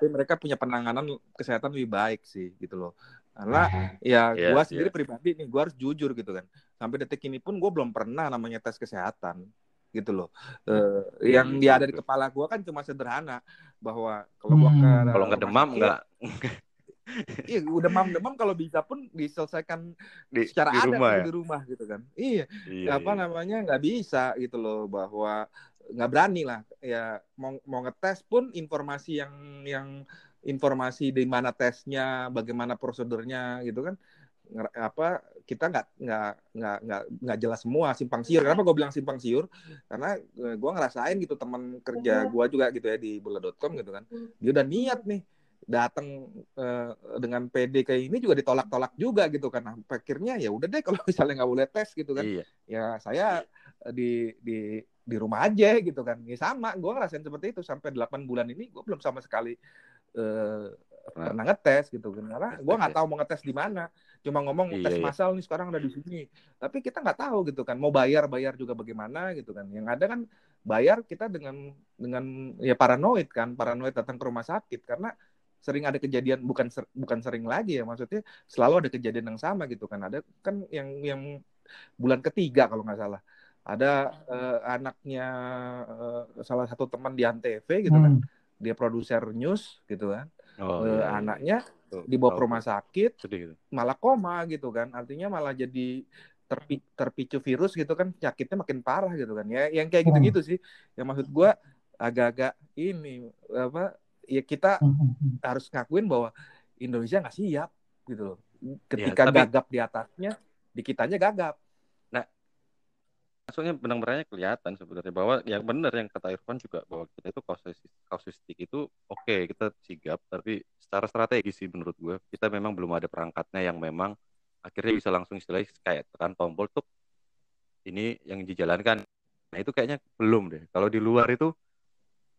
tapi mereka punya penanganan kesehatan lebih baik sih gitu loh. Karena ya Iya, gua iya. sendiri pribadi nih gua harus jujur gitu kan. Sampai detik ini pun gua belum pernah namanya tes kesehatan gitu loh. Eh, yang Iya, dia ada di betul. kepala gua kan cuma sederhana bahwa kalau gua ke Hmm. Kalau nggak demam nggak iya udah demam-demam kalau bisa pun diselesaikan di, secara di adat rumah gitu ya. di rumah gitu kan. Iya Iya, apa iya. namanya nggak bisa gitu loh bahwa nggak berani lah. Ya mau mau ngetes pun informasi yang yang informasi di mana tesnya bagaimana prosedurnya gitu kan Nger- apa kita nggak nggak nggak nggak nggak jelas semua simpang siur. Kenapa gue bilang simpang siur? Karena gue ngerasain gitu teman kerja gue juga gitu ya di bola.com gitu kan. Dia udah niat nih datang eh, dengan PD kayak ini juga ditolak-tolak juga gitu kan. Nah, akhirnya ya udah deh kalau misalnya nggak boleh tes gitu kan. Iya. ya saya eh, di di di rumah aja gitu kan. Ya sama gue ngerasain seperti itu. Sampai 8 bulan ini gue belum sama sekali eh, Pernah. pernah ngetes gitu kan. Karena gue nggak ya. tahu mau ngetes di mana. Cuma ngomong Iya, tes iya. massal nih sekarang ada di sini. Tapi kita nggak tahu gitu kan mau bayar bayar juga bagaimana gitu kan. Yang ada kan bayar kita dengan dengan ya paranoid kan. Paranoid datang ke rumah sakit. Karena sering ada kejadian bukan ser- bukan sering lagi ya maksudnya selalu ada kejadian yang sama gitu kan. Ada kan yang yang bulan ketiga kalau nggak salah. Ada eh, anaknya eh, salah satu teman di antv gitu kan. Hmm. dia produser news gitu kan. Oh, Eh, iya, anaknya Tuh, dibawa ke rumah sakit Sedih gitu. malah koma gitu kan. Artinya malah jadi terpi- terpicu virus gitu kan. Penyakitnya makin parah gitu kan. Ya yang kayak Hmm. gitu-gitu sih. Yang maksud gua agak-agak ini apa ya kita Hmm, hmm, hmm. harus ngakuin bahwa Indonesia nggak siap gitu loh. Ketika Ya, tapi- gagap di atasnya di kitanya gagap. Maksudnya benang-benangnya kelihatan sebenarnya bahwa yang benar yang kata Irfan juga bahwa kita itu kausistik itu oke kita sigap tapi secara strategi sih menurut gue kita memang belum ada perangkatnya yang memang akhirnya bisa langsung istilahnya kayak tekan tombol tuh ini yang dijalankan. Nah itu kayaknya belum deh. Kalau di luar itu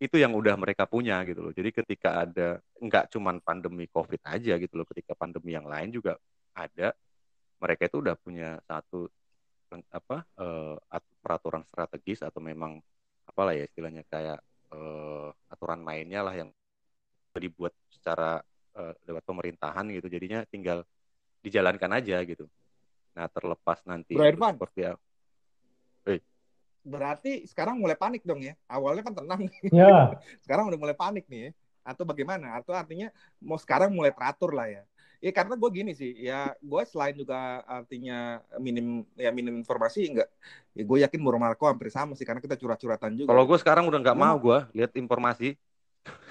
itu yang udah mereka punya gitu loh. Jadi ketika ada nggak cuman pandemi covid aja gitu loh ketika pandemi yang lain juga ada mereka itu udah punya satu apa eh, at- peraturan strategis atau memang apalah ya istilahnya kayak eh, aturan mainnya lah yang dibuat secara eh, lewat pemerintahan gitu. Jadinya tinggal dijalankan aja gitu. Nah terlepas nanti Bro Irfan. seperti apa berarti sekarang mulai panik dong ya. Awalnya kan tenang. Ya, sekarang udah mulai panik nih ya. Atau bagaimana? Atau artinya mau sekarang mulai teratur lah ya. Ya karena gue gini sih. Ya gue selain juga artinya minim ya minim informasi enggak. Ya gue yakin Bro Marco hampir sama sih karena kita curhat-curhatan juga. Kalau gue sekarang udah nggak mau Memang- gue lihat informasi.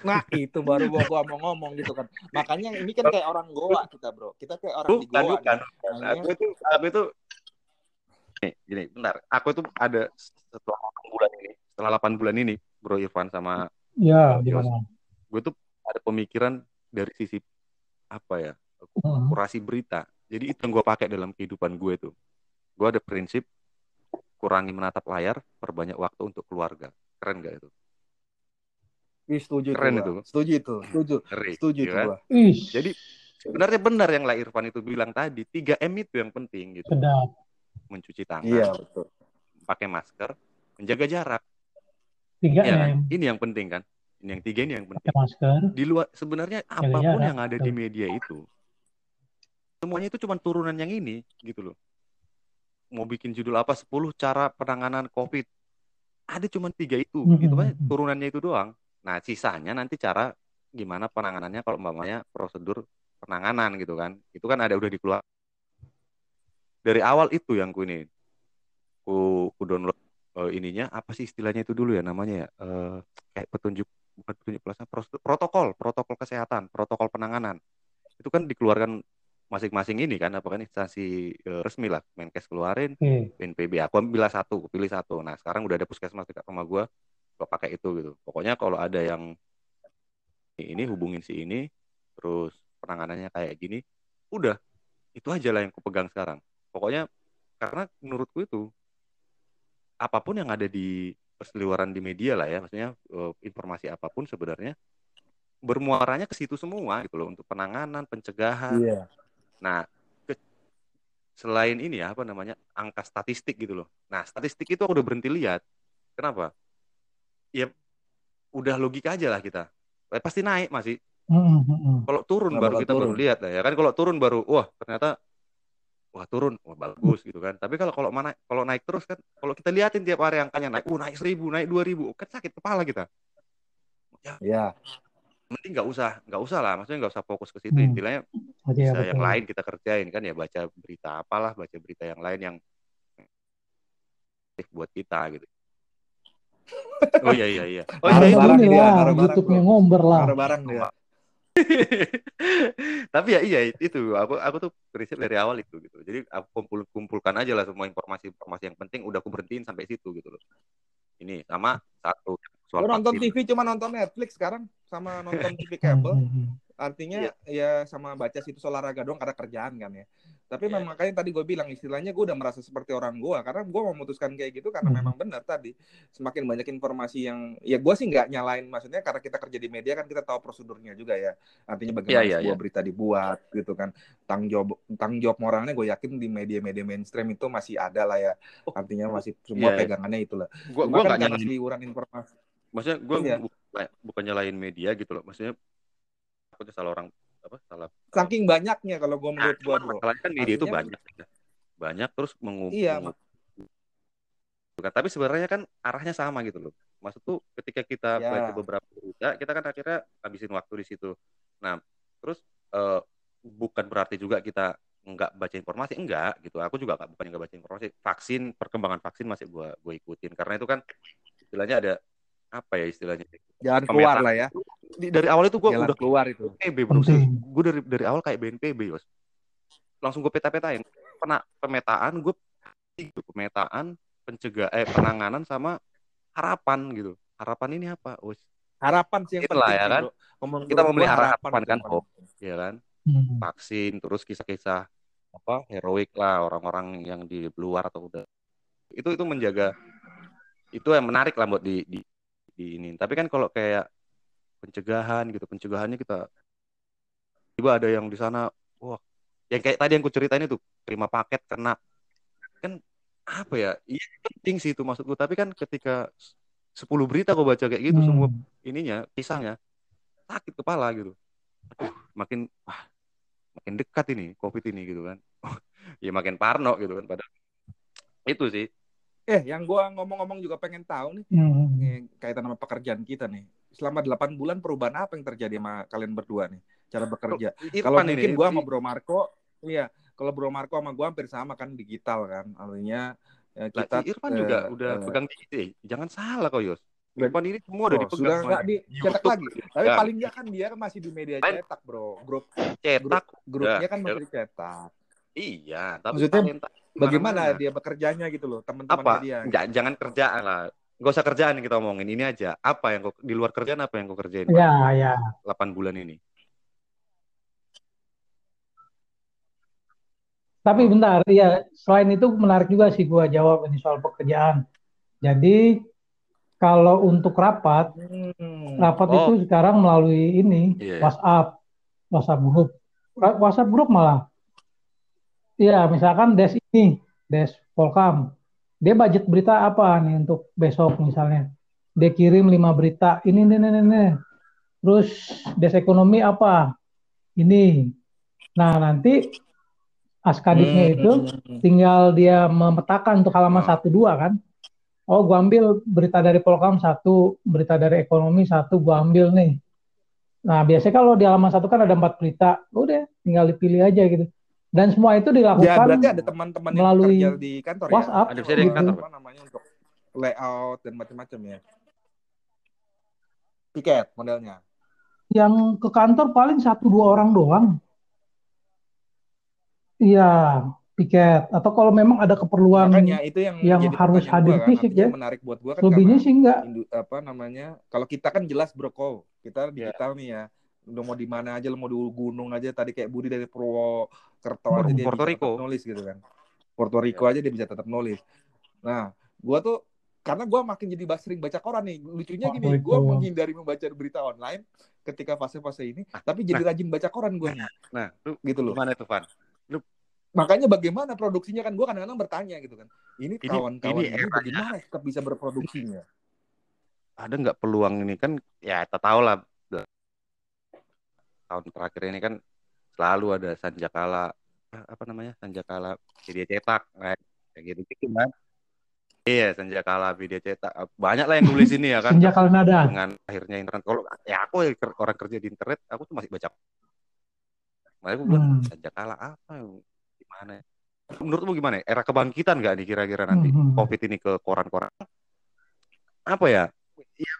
Nah itu baru gua, gua mau ngomong gitu kan. Makanya ini kan kayak orang Goa kita bro. Kita kayak orang di bukan Goa bukan bukan. Aku itu aku itu nih gini bentar aku itu ada setelah 8 bulan ini setelah 8 bulan ini Bro Irfan sama ya gimana? gue tuh ada pemikiran dari sisi apa ya Hmm. kurasi berita jadi itu yang gue pakai dalam kehidupan gue tuh gue ada prinsip kurangi menatap layar perbanyak waktu untuk keluarga keren gak itu Ih, setuju Keren itu, gua. setuju itu setuju ngeri setuju iya itu kan? gua. Ih, jadi sebenarnya benar yang lah Irfan itu bilang tadi 3 m itu yang penting gitu sedap. Mencuci tangan iya betul. pakai masker menjaga jarak. 3 Iya kan? Ini yang penting kan? Ini yang tiga ini yang penting. Pakai masker. di luar sebenarnya apa pun jarak, yang ada di betul. media itu semuanya itu cuma turunan yang ini gitu loh. Mau bikin judul apa 10 cara penanganan covid. Ada cuma tiga itu. Hmm, gitu hmm, kan turunannya itu doang. Nah sisanya nanti cara gimana penanganannya kalau umpamanya prosedur penanganan gitu kan. Itu kan ada udah dikeluar dari awal itu yang ku ini ku, ku download eh, ininya apa sih istilahnya itu dulu ya namanya ya? Eh, kayak petunjuk bukan petunjuk prosedur- protokol protokol kesehatan protokol penanganan. Itu kan dikeluarkan masing-masing ini kan apa kan instansi eh, resmi lah. Menkes keluarin Oke. BNPB aku ambil satu aku pilih satu. Nah sekarang udah ada puskesmas dekat rumah gue gue pakai itu gitu. Pokoknya kalau ada yang ini hubungin si ini terus penanganannya kayak gini udah. Itu aja lah yang kupegang sekarang pokoknya karena menurutku itu apa pun yang ada di perseliweran di media lah ya maksudnya eh, informasi apa pun sebenarnya bermuaranya ke situ semua gitu loh untuk penanganan pencegahan iya Nah, ke- selain ini ya apa namanya angka statistik gitu loh. Nah, statistik itu aku udah berhenti lihat. Kenapa? Ya udah logika aja lah kita. Eh, pasti naik masih. Mm, mm, mm. Kalau turun baru kita baru turun. lihat ya kan. Kalau turun baru wah ternyata wah turun wah bagus gitu kan. Tapi kalau kalau mana kalau naik terus kan kalau kita liatin tiap hari angkanya naik, uh naik seribu, naik dua ribu, kan sakit kepala kita. Ya, Mending nggak usah nggak usah lah, maksudnya nggak usah fokus ke situ. Hmm. Istilahnya Oke, ya, bisa yang betul. lain kita kerjain kan ya baca berita apalah, baca berita yang lain yang buat kita gitu. Oh iya iya iya. Oh Naruh iya, barang ini dia, lah, naruh barang, YouTube-nya bro. ngomber lah. Naruh barang dia. Tapi ya iya itu aku aku tuh prinsip dari awal itu gitu. Jadi aku kumpul kumpulkan aja lah semua informasi-informasi yang penting udah aku berhentiin sampai situ gitu loh. Ini sama satu soal nonton vaksin. TV cuma nonton Netflix sekarang sama nonton TV kabel. Hmm, hmm, Artinya ya sama baca situs olahraga doang karena kerjaan kan ya. Tapi Iya. memang makanya tadi gue bilang istilahnya gue udah merasa seperti orang gue karena gue memutuskan kayak gitu karena Hmm. memang benar tadi semakin banyak informasi yang ya gue sih nggak nyalain maksudnya karena kita kerja di media kan kita tahu prosedurnya juga ya. Artinya bagaimana Iya, iya, sebuah iya. berita dibuat gitu kan. Tanggung jawab tanggung jawab moralnya gue yakin di media-media mainstream itu masih ada lah ya. Artinya masih semua Iya, iya. pegangannya itulah. Cuma gua kan nggak nyalain seliuran informasi. maksudnya gue Iya. bukan nyalain media gitu loh. Maksudnya aku salah orang apa salah Saking banyaknya kalau gue Nah, menurut gue cuman bro. masalahnya kan media itu Artinya- banyak ya. banyak terus mengumpul Iya, tapi sebenarnya kan arahnya sama gitu loh maksud tuh ketika kita Ya. baca beberapa berita kita kan akhirnya habisin waktu di situ nah terus eh, bukan berarti juga kita nggak baca informasi enggak gitu aku juga nggak bukan nggak baca informasi vaksin perkembangan vaksin masih gua gue ikutin karena itu kan istilahnya ada apa ya istilahnya Jangan keluar lah ya. Di- dari awal itu gue udah keluar itu. BNPB bro gue dari dari awal kayak BNPB yos langsung gue peta-petain pena pemetaan gue gitu pemetaan pencegah eh penanganan sama harapan gitu harapan ini apa Wes, Harapan sih yang Itulah penting ya kan. bro. Menurut kita memelihara harapan itu kan penting. ya kan Hmm. vaksin terus kisah-kisah apa heroik lah orang-orang yang di luar atau udah itu itu menjaga itu yang menarik lah buat di, di di ini tapi kan kalau kayak pencegahan gitu. Pencegahannya kita tiba ada yang di sana wah yang kayak tadi yang ku ceritain itu terima paket kena. Kan apa ya? Iya penting sih itu maksudku. Tapi kan ketika 10 berita kau baca kayak gitu Hmm. semua ininya kisahnya sakit kepala gitu. Aduh makin wah makin dekat ini covid ini gitu kan. Ya makin parno gitu kan pada itu sih Eh, yang gua ngomong-ngomong juga pengen tahu nih, Hmm. nih, kaitan sama pekerjaan kita nih. Selama 8 bulan perubahan apa yang terjadi sama kalian berdua nih? Cara bekerja. Kalau Irfan mungkin ini gua si- sama Bro Marco, iya, kalau Bro Marco sama gua hampir sama kan digital kan. Artinya ya, kita si Irfan juga eh, udah eh, pegang dikit eh. jangan salah kok Yos Udah- Irfan ini semua udah oh, dipegang sudah sama nggak dicetak lagi. Tapi Ya. paling nggak kan dia masih di media cetak, Bro. Grup cetak grupnya Udah. kan masih dicetak. Iya tapi Maksudnya talenta Bagaimana dia bekerjanya gitu loh, apa teman-temannya dia. Ja- jangan kerjaan lah Gak usah kerjaan yang kita omongin ini aja apa yang kau, di luar kerjaan apa yang kau kerjain Ya, ya. 8 bulan ini Tapi bentar, ya selain itu menarik juga sih gua jawab ini soal pekerjaan. Jadi kalau untuk rapat, Hmm. rapat Oh. itu sekarang melalui ini Iya. WhatsApp, WhatsApp grup, WhatsApp grup malah. Iya, misalkan Des ini, Des Polkam, dia budget berita apa nih untuk besok misalnya? Dia kirim lima berita, ini, ini, ini, ini. Terus Des Ekonomi apa? Ini. Nah, nanti askadiknya Hmm. itu tinggal dia memetakan untuk halaman Hmm. satu dua kan. Oh, gua ambil berita dari Polkam satu, berita dari ekonomi satu, gua ambil nih. Nah, biasanya kalau di halaman satu kan ada empat berita, udah tinggal dipilih aja gitu. Dan semua itu Ya dilakukan berarti ada teman-teman yang melalui kerja di kantor WhatsApp ya. Ada bisa di Untuk kantor, apa namanya untuk layout dan macam-macam ya. Tiket modelnya. yang ke kantor paling satu dua orang doang. Iya, piket. Atau kalau memang ada keperluan Makanya itu yang yang jadi harus hadir gua kan. fisik Artinya ya. menarik buat gua kan Lebihnya sih enggak. indu- apa namanya? Kalau kita kan jelas broko, kita Ya. digital nih ya. Lu mau di mana aja, lu mau di gunung aja tadi kayak Budi dari Purwokerto aja dia Puerto bisa Rico. tetap nulis gitu kan. Puerto Rico Ya. aja dia bisa tetap nulis. Nah, gua tuh karena gua makin jadi sering baca koran nih. Lucunya gini, gua Rico. menghindari membaca berita online ketika fase-fase ini, tapi jadi rajin baca koran gua nih, nah lu gitu loh. gimana tuh Van Makanya bagaimana produksinya kan gua kadang-kadang bertanya gitu kan. Ini Ini- kawan-kawan ini ini, eranya. bagaimana tetap bisa berproduksinya? ada nggak peluang ini kan ya kita tahu lah tahun terakhir ini kan selalu ada Sanjakala apa namanya Sanjakala media cetak kayak gitu gitu kan? Iya Sanjakala media cetak. Banyak lah yang nulis ini ya kan? Senja nada. dengan akhirnya internet. Kalau ya aku orang kerja di internet aku tuh masih baca. Makanya aku bilang Hmm. Sanjakala apa gimana ya? menurutmu gimana ya? era kebangkitan nggak nih kira-kira nanti? Hmm. covid ini ke koran-koran. Apa ya? Iya,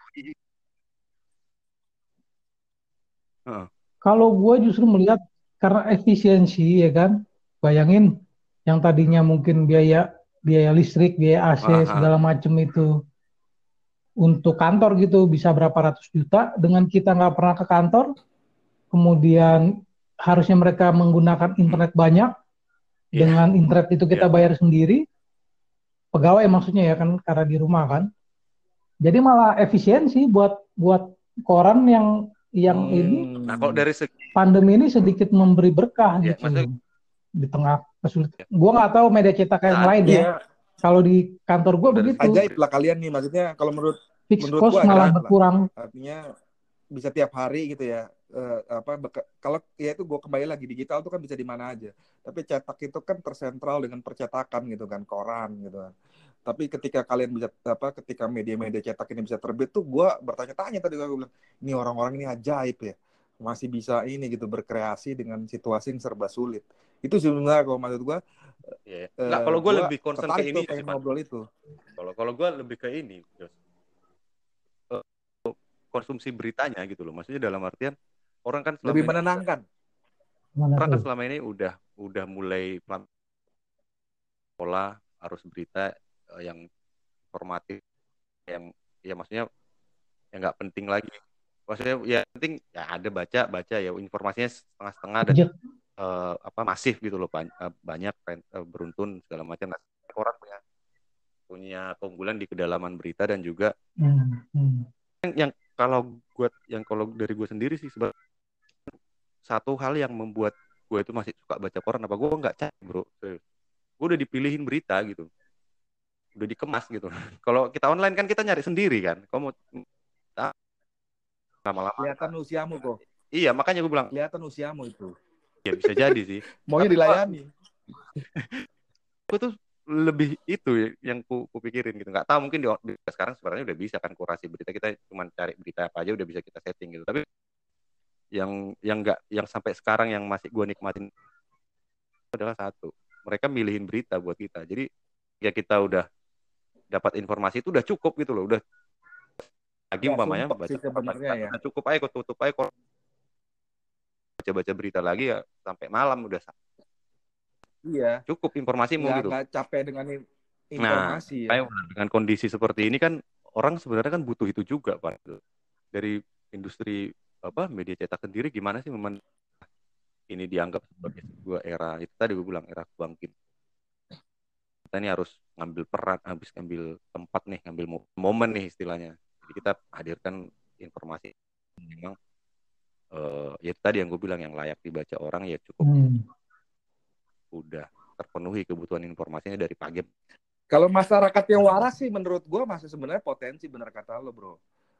Kalau gue justru melihat karena efisiensi ya kan, bayangin yang tadinya mungkin biaya biaya listrik, biaya AC Aha. segala macam itu untuk kantor gitu bisa berapa ratus juta dengan kita nggak pernah ke kantor, kemudian harusnya mereka menggunakan internet banyak, Iya. dengan internet itu kita Iya. bayar sendiri, pegawai maksudnya ya kan karena di rumah kan, jadi malah efisiensi buat buat koran yang yang Hmm. ini nah kalau dari segi pandemi ini sedikit memberi berkah Ya, gitu maksudnya- di tengah kesulitan. Gua nggak tahu media cetak yang Saat- lain ya. Iya, Kalau di kantor gua Dari- begitu, ajaib lah kalian nih. Maksudnya kalau menurut fixed menurut cost gua malah lah. berkurang. artinya bisa tiap hari gitu ya. Eh, apa beka- kalau ya itu gue kembali lagi digital tuh kan bisa di mana aja. Tapi cetak itu kan tersentral dengan percetakan gitu kan, koran gitu kan. Tapi ketika kalian bisa apa ketika media-media cetak ini bisa terbit tuh gue bertanya-tanya tadi gue bilang ini orang-orang ini ajaib ya masih bisa ini gitu berkreasi dengan situasi yang serba sulit. Itu sebenarnya kalau maksud gue ya, Eh, nggak kalau gue gua lebih concern ke ini pengen ngobrol itu. Kalau kalau gue lebih ke ini, Jos. Eh, konsumsi beritanya gitu loh. Maksudnya dalam artian orang kan selama Lebih ini, menenangkan. Mana orang kan selama ini udah udah mulai pelan pola harus berita yang informatif yang ya maksudnya yang nggak penting lagi. Maksudnya ya penting ya ada baca baca ya informasinya setengah-setengah dan eh, apa masif gitu loh eh, banyak eh, beruntun segala macam. Nah, orang punya punya keunggulan di kedalaman berita dan juga Hmm, hmm. kalau gue yang kalau dari gue sendiri sih sebenarnya satu hal yang membuat gue itu masih suka baca koran apa gue nggak capek bro gue udah dipilihin berita gitu udah dikemas gitu. Kalau kita online kan kita nyari sendiri kan. Kamu lama-lama Kelihatan usiamu kok. iya makanya gue bilang. Kelihatan usiamu itu. ya bisa jadi sih. Maunya Tapi dilayani. gue tuh lebih itu ya yang ku, ku pikirin gitu. Nggak tahu mungkin di, di- sekarang sebenarnya udah bisa kan kurasi berita. Kita cuma cari berita apa aja udah bisa kita setting gitu. Tapi yang yang nggak yang sampai sekarang yang masih gue nikmatin adalah satu. Mereka milihin berita buat kita. Jadi ya kita udah dapat informasi itu udah cukup gitu loh udah lagi Ya, umpamanya baca ya. cukup aja tutup aja kok baca baca berita lagi ya sampai malam udah Iya. cukup informasimu Nggak, gitu nggak capek dengan Nah, informasi ya. Kayak dengan kondisi seperti ini kan orang sebenarnya kan butuh itu juga pak dari industri apa media cetak sendiri gimana sih memen ini dianggap sebagai sebuah era itu tadi gue bilang era bangkit kita ini harus ngambil peran habis ngambil tempat nih ngambil mo- momen nih istilahnya jadi kita hadirkan informasi memang eh, ya tadi yang gue bilang yang layak dibaca orang ya cukup Hmm. udah terpenuhi kebutuhan informasinya dari pagi Kalau masyarakat yang waras sih menurut gua masih sebenarnya potensi bener kata lo bro.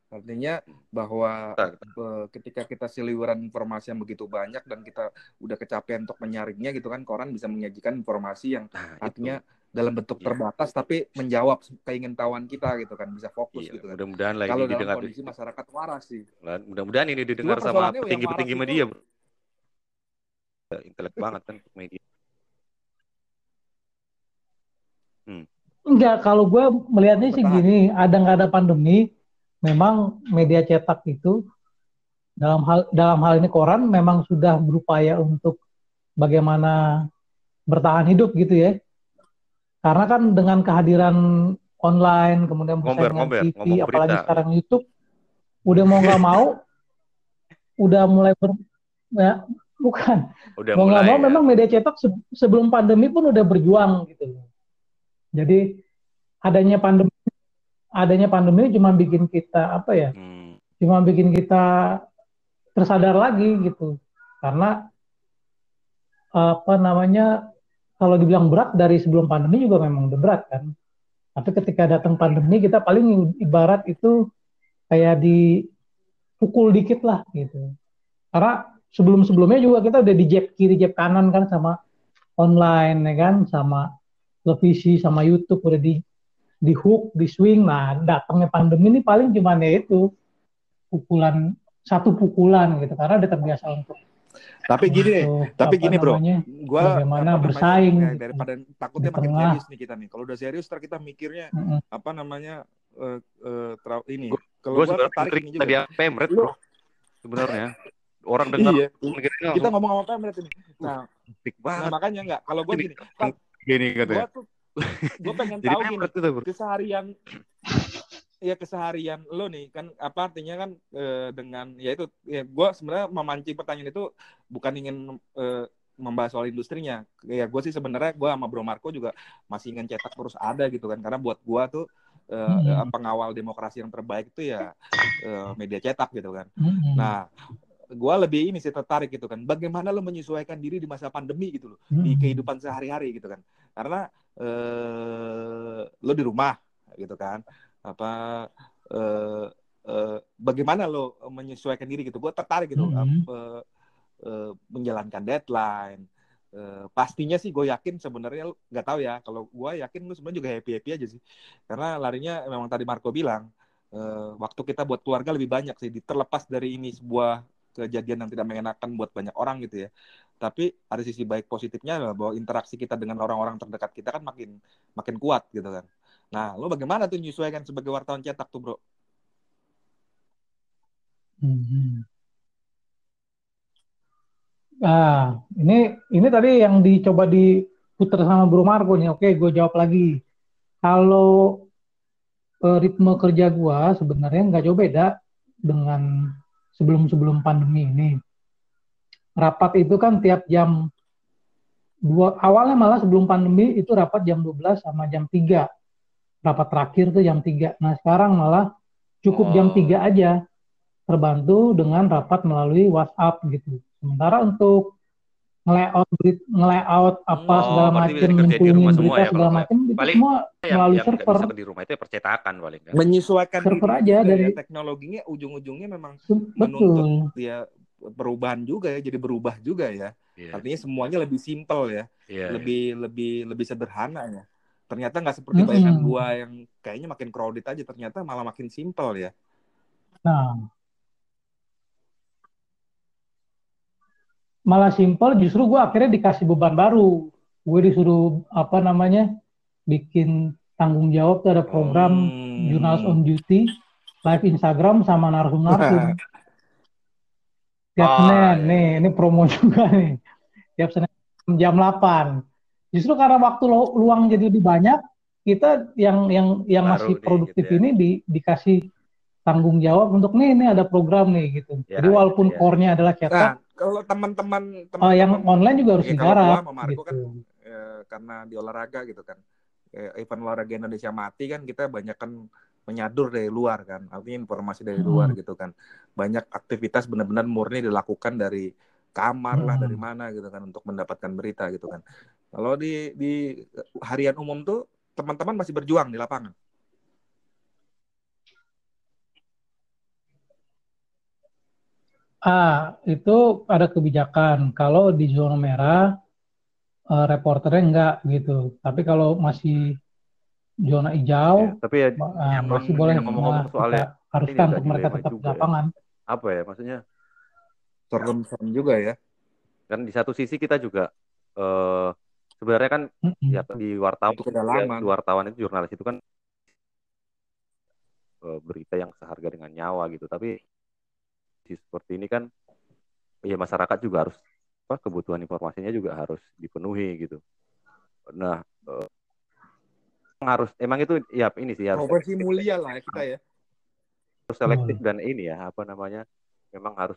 Artinya bahwa eh, ketika kita seliweran informasi yang begitu banyak dan kita udah kecapean untuk menyaringnya gitu kan koran bisa menyajikan informasi yang nah, itu. Dalam bentuk Iya. terbatas tapi menjawab keingintahuan kita gitu kan bisa fokus Iya, gitu kan. mudah-mudahan lah Kalau ini dalam didengar kondisi masyarakat waras sih. Lah, mudah-mudahan ini didengar Cuma sama petinggi-petinggi media itu- bro. Ya, intelek banget kan media Enggak, kalau gue melihatnya sih gini, ada nggak ada pandemi, memang media cetak itu dalam hal dalam hal ini koran memang sudah berupaya untuk bagaimana bertahan hidup gitu ya. Karena kan dengan kehadiran online, kemudian Ngomber, ngomber, TV, ngomong apalagi berita. sekarang YouTube, udah mau nggak mau, udah mulai ber, ya, bukan udah mau nggak mau ya. memang media cetak se- sebelum pandemi pun udah berjuang gitu. Jadi adanya pandemi adanya pandemi cuma bikin kita apa ya? Hmm, Cuma bikin kita tersadar lagi gitu. Karena apa namanya kalau dibilang berat dari sebelum pandemi juga memang udah berat kan. Tapi ketika datang pandemi kita paling ibarat itu kayak dipukul dikit lah gitu. Karena sebelum-sebelumnya juga kita udah di jab kiri jab kanan kan sama online ya kan sama televisi sama YouTube udah di di hook di swing nah datangnya pandemi ini paling cuma ya itu pukulan satu pukulan gitu karena udah terbiasa untuk Tapi gini, untuk, tapi gini bro, namanya, gua bagaimana apa namanya, bersaing ya, gitu. daripada takutnya Di makin tengah. serius nih kita nih. Kalau udah serius, ntar kita mikirnya Mm-mm. apa namanya eh eh, terau- ini. Kalau Gue tertarik ini juga. tadi pemret bro. Sebenarnya orang dengar Iya, kita langsung ngomong sama Pemret ini. Nah, nah makanya nggak. Kalau gue Ini gini, gini katanya. gue tuh gue pengen tahu gini pemret itu bro. keseharian ya keseharian lo nih kan apa artinya kan eh, dengan ya itu ya gue sebenarnya memancing pertanyaan itu bukan ingin eh, membahas soal industrinya ya gue sih sebenarnya gue sama Bro Marco juga masih ingin cetak terus ada gitu kan karena buat gue tuh eh, Hmm. pengawal demokrasi yang terbaik itu ya eh, media cetak gitu kan Mm-mm. nah gue lebih ini sih tertarik gitu kan bagaimana lo menyesuaikan diri di masa pandemi gitu loh di Mm-mm. kehidupan sehari-hari gitu kan karena eh, lo di rumah gitu kan apa eh, eh, bagaimana lo menyesuaikan diri gitu. Gue tertarik gitu Mhm. apa, eh, menjalankan deadline. Eh, pastinya sih gue yakin sebenarnya nggak tahu ya kalau gue yakin lu sebenarnya juga happy happy aja sih. Karena larinya memang tadi Marco bilang eh, waktu kita buat keluarga lebih banyak sih terlepas dari ini sebuah kejadian yang tidak mengenakan buat banyak orang gitu ya. Tapi ada sisi baik positifnya bahwa interaksi kita dengan orang-orang terdekat kita kan makin makin kuat gitu kan nah lo bagaimana tuh menyesuaikan sebagai wartawan cetak tuh bro Mhm. Ah, ini ini tadi yang dicoba diputar sama Bro Marco nih. Oke, gue jawab lagi. Kalau eh, ritme kerja gua sebenarnya nggak jauh beda dengan sebelum-sebelum pandemi ini. Rapat itu kan tiap jam dua awalnya malah sebelum pandemi itu rapat jam 12 sama jam 3. Rapat terakhir tuh jam 3. Nah, sekarang malah cukup jam Oh. 3 aja terbantu dengan rapat melalui WhatsApp gitu. Sementara untuk nge-layout berit- nge-layout apa Oh, segala macam, semua berita ya, segala macam itu paling semua yang melalui yang nggak server. bisa di rumah itu ya percetakan paling kan. menyesuaikan Server diri aja juga dari- ya teknologinya ujung-ujungnya memang Se- menuntut Betul. dia perubahan juga ya jadi berubah juga ya Iya. artinya semuanya lebih simpel ya Iya. lebih lebih lebih sederhana ya ternyata nggak seperti bayangan Mm-mm. gua yang kayaknya makin crowded aja ternyata malah makin simpel ya Nah, malah simpel justru gue akhirnya dikasih beban baru. Gue disuruh apa namanya bikin tanggung jawab tuh ada program Hmm. Jurnalis on Duty, live Instagram sama narsum-narsum. Tiap Oh, Senin, iya. nih, ini promo juga nih. Tiap Senin jam 8. Justru karena waktu lu- luang jadi lebih banyak, kita yang yang yang Baru masih nih, produktif gitu ya. ini di, dikasih tanggung jawab untuk nih ini ada program nih gitu. Ya, Jadi walaupun ya. core-nya adalah cetak, nah kalau teman-teman oh, yang online juga harus ya, digarap gitu. kan eh, karena di olahraga gitu kan eh, event olahraga Indonesia mati kan kita banyak kan menyadur dari luar kan artinya informasi dari Hmm. luar gitu kan banyak aktivitas benar-benar murni dilakukan dari kamar lah Hmm. dari mana gitu kan untuk mendapatkan berita gitu kan kalau di di harian umum tuh teman-teman masih berjuang di lapangan Ah, itu ada kebijakan. Kalau di zona merah, eh, reporternya enggak gitu. Tapi kalau masih zona hijau, Ya, tapi ya yang masih ngomong- boleh yang ngomong-ngomong malah soalnya haruskan untuk mereka dilema tetap di ya. lapangan. apa ya maksudnya serem-serem juga ya. Kan di satu sisi kita juga eh sebenarnya kan ya di wartawan Itu kedalaman. di wartawan itu jurnalis itu kan eh, berita yang seharga dengan nyawa gitu. Tapi di seperti ini kan ya masyarakat juga harus apa kebutuhan informasinya juga harus dipenuhi gitu. Nah eh, harus emang itu ya ini sih harus profesi mulia lah ya kita ya. Harus selektif dan ini ya apa namanya memang harus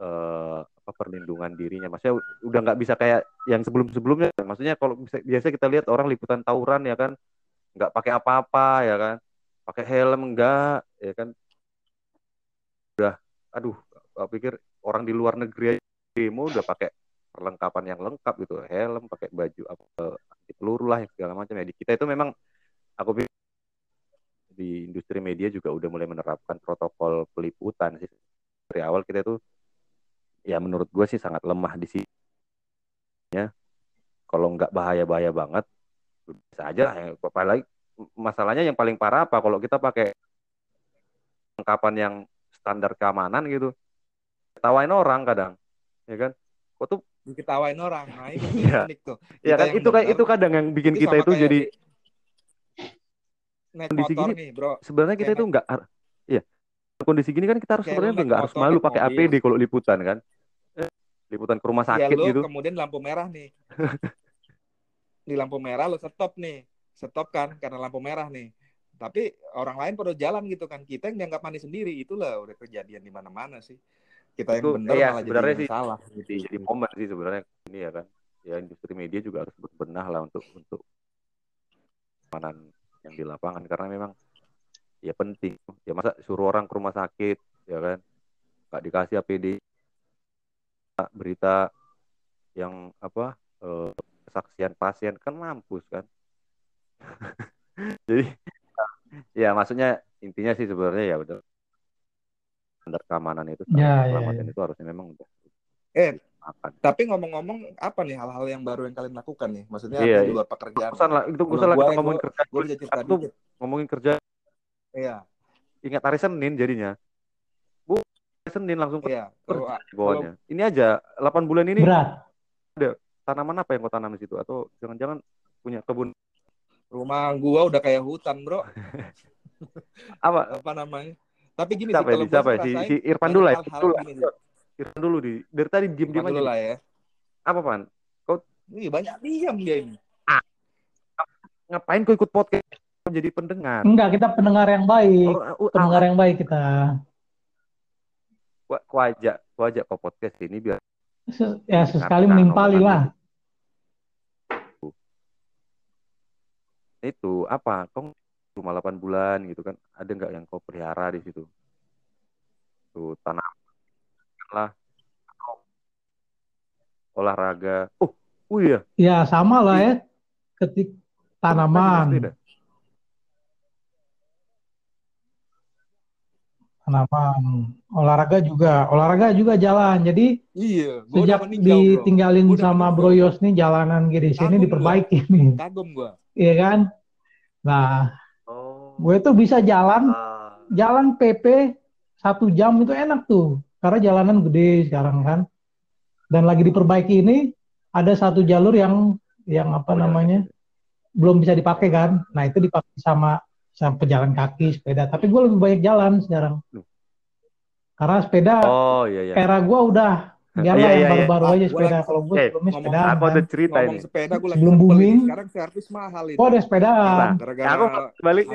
eh, apa perlindungan dirinya. Maksudnya udah nggak bisa kayak yang sebelum sebelumnya maksudnya kalau bisa biasa kita lihat orang liputan tawuran ya kan? Nggak pakai apa-apa ya kan? Pakai helm enggak ya kan? Udah aduh aku pikir orang di luar negeri demo udah pakai perlengkapan yang lengkap gitu. Helm pakai baju apa anti peluru lah segala macam. Ya di kita itu memang aku pikir di industri media juga udah mulai menerapkan protokol peliputan sih. Dari awal kita itu ya menurut gue sih sangat lemah di sini. Ya kalau nggak bahaya bahaya banget bisa aja lah. Ya. apalagi masalahnya yang paling parah apa? Kalau kita pakai lengkapan yang standar keamanan gitu tawain orang kadang ya kan? Kok tuh diketawain orang nah itu unik tuh. Ya kan? Itu kayak itu kadang yang bikin itu kita itu jadi naik motor gini, nih bro. sebenarnya kita kayak itu nggak kondisi gini kan kita harus sebenarnya nggak harus malu pakai. APD kalau liputan kan. Liputan ke rumah ya sakit lu gitu. kemudian lampu merah nih. Di lampu merah lu stop nih. Stop kan karena lampu merah nih. Tapi orang lain pada jalan gitu kan. Kita yang dianggap manis sendiri itulah udah kejadian di mana-mana sih. Kita yang Itu, benar iya, malah jadi sebenarnya yang sih. salah jadi jadi momen sih sebenarnya. Ini ya kan. Ya industri media juga harus berbenah lah untuk untuk yang di lapangan. Karena memang ya penting. Ya masa suruh orang ke rumah sakit ya kan? Nggak dikasih APD berita yang apa eh, kesaksian pasien kan mampus kan? Jadi ya maksudnya intinya sih sebenarnya ya udah. Standar keamanan itu Ya, ya, keselamatan ya. itu harusnya memang udah Eh. akan tapi ngomong-ngomong apa nih hal-hal yang baru yang kalian lakukan nih? Maksudnya Iya, apa di iya. luar pekerjaan. Itu kita ngomongin kerja gue bisa cerita aku tuh dikit. ngomongin kerja iya. Ingat hari Senin jadinya. Bu hari Senin langsung iya kalau kerja di bawahnya ini aja 8 bulan ini Berat. tanaman apa yang kau tanam di situ? Atau jangan-jangan punya kebun? Rumah gua udah kayak hutan bro. Apa? Apa namanya? Tapi gini siapa sih ya kalau siapa ya si, si Irfan dulu lah sih. Irfan dulu di dari tadi diem diem Irfan aja. dulu lah ya. Apa pan Ih, banyak diam dia ini. Ngapain kau ikut podcast menjadi pendengar. Enggak, kita pendengar yang baik. oh, uh, Pendengar yang baik kita. Ku- ku ajak ku ajak kau podcast ini biar Ya, sesekali Karena menimpali lah. itu apa? Kau cuma 8 bulan gitu kan. Ada nggak yang kau pelihara di situ? Tuh tanam. Lah. Olahraga. Oh oh iya. Ya, sama lah ya. Ketik tanaman. Tanaman. Olahraga juga. Olahraga juga jalan. Jadi iya gua sejak meninggal bro ditinggalin Gua sama Bro bro. Yos nih jalanan GDC ini Kagum diperbaiki nih. kagum gua Iya kan? Nah, oh gue tuh bisa jalan ah. jalan PP satu jam itu enak tuh karena jalanan gede sekarang kan dan lagi diperbaiki ini ada satu jalur yang yang apa Oh, jalan namanya belum bisa dipakai kan nah itu dipakai sama sama pejalan kaki sepeda. Tapi gue lebih banyak jalan sekarang. Karena sepeda oh iya iya. era gue udah jalan Iya, yang iya, iya. baru-baru Ah, aja sepeda. lagi- kalau gue Eh, sebelumnya ngomong- sepedaan aku kan. ada cerita ini. sepeda gua lagi Sebelum booming. sekarang servis mahal itu. Gue ada sepedaan Nah, gara-gara aku balik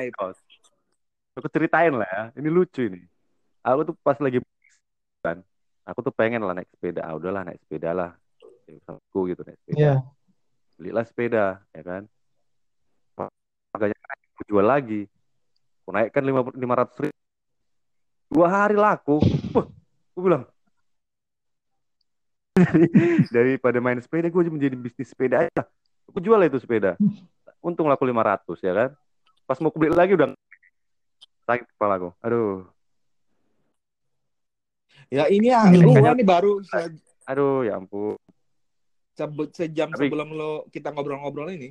aku ceritain lah ya. Ini lucu ini. Aku tuh pas lagi kan. Aku tuh pengen lah naik sepeda. Ah udahlah naik sepeda lah. Aku gitu naik sepeda. Iya. belilah sepeda ya kan? Harganya aku jual lagi aku naikkan lima ratus ribu. Dua hari laku. Wah aku bilang daripada main sepeda gue menjadi bisnis sepeda aja. Aku jual lah itu sepeda. Untung laku lima ratus ya kan? Pas mau aku beli lagi udah sakit kepala aku aduh. Ya ini ya gua nih baru se- aduh ya ampun. Se- sejam Tapi- sebelum lo kita ngobrol-ngobrol ini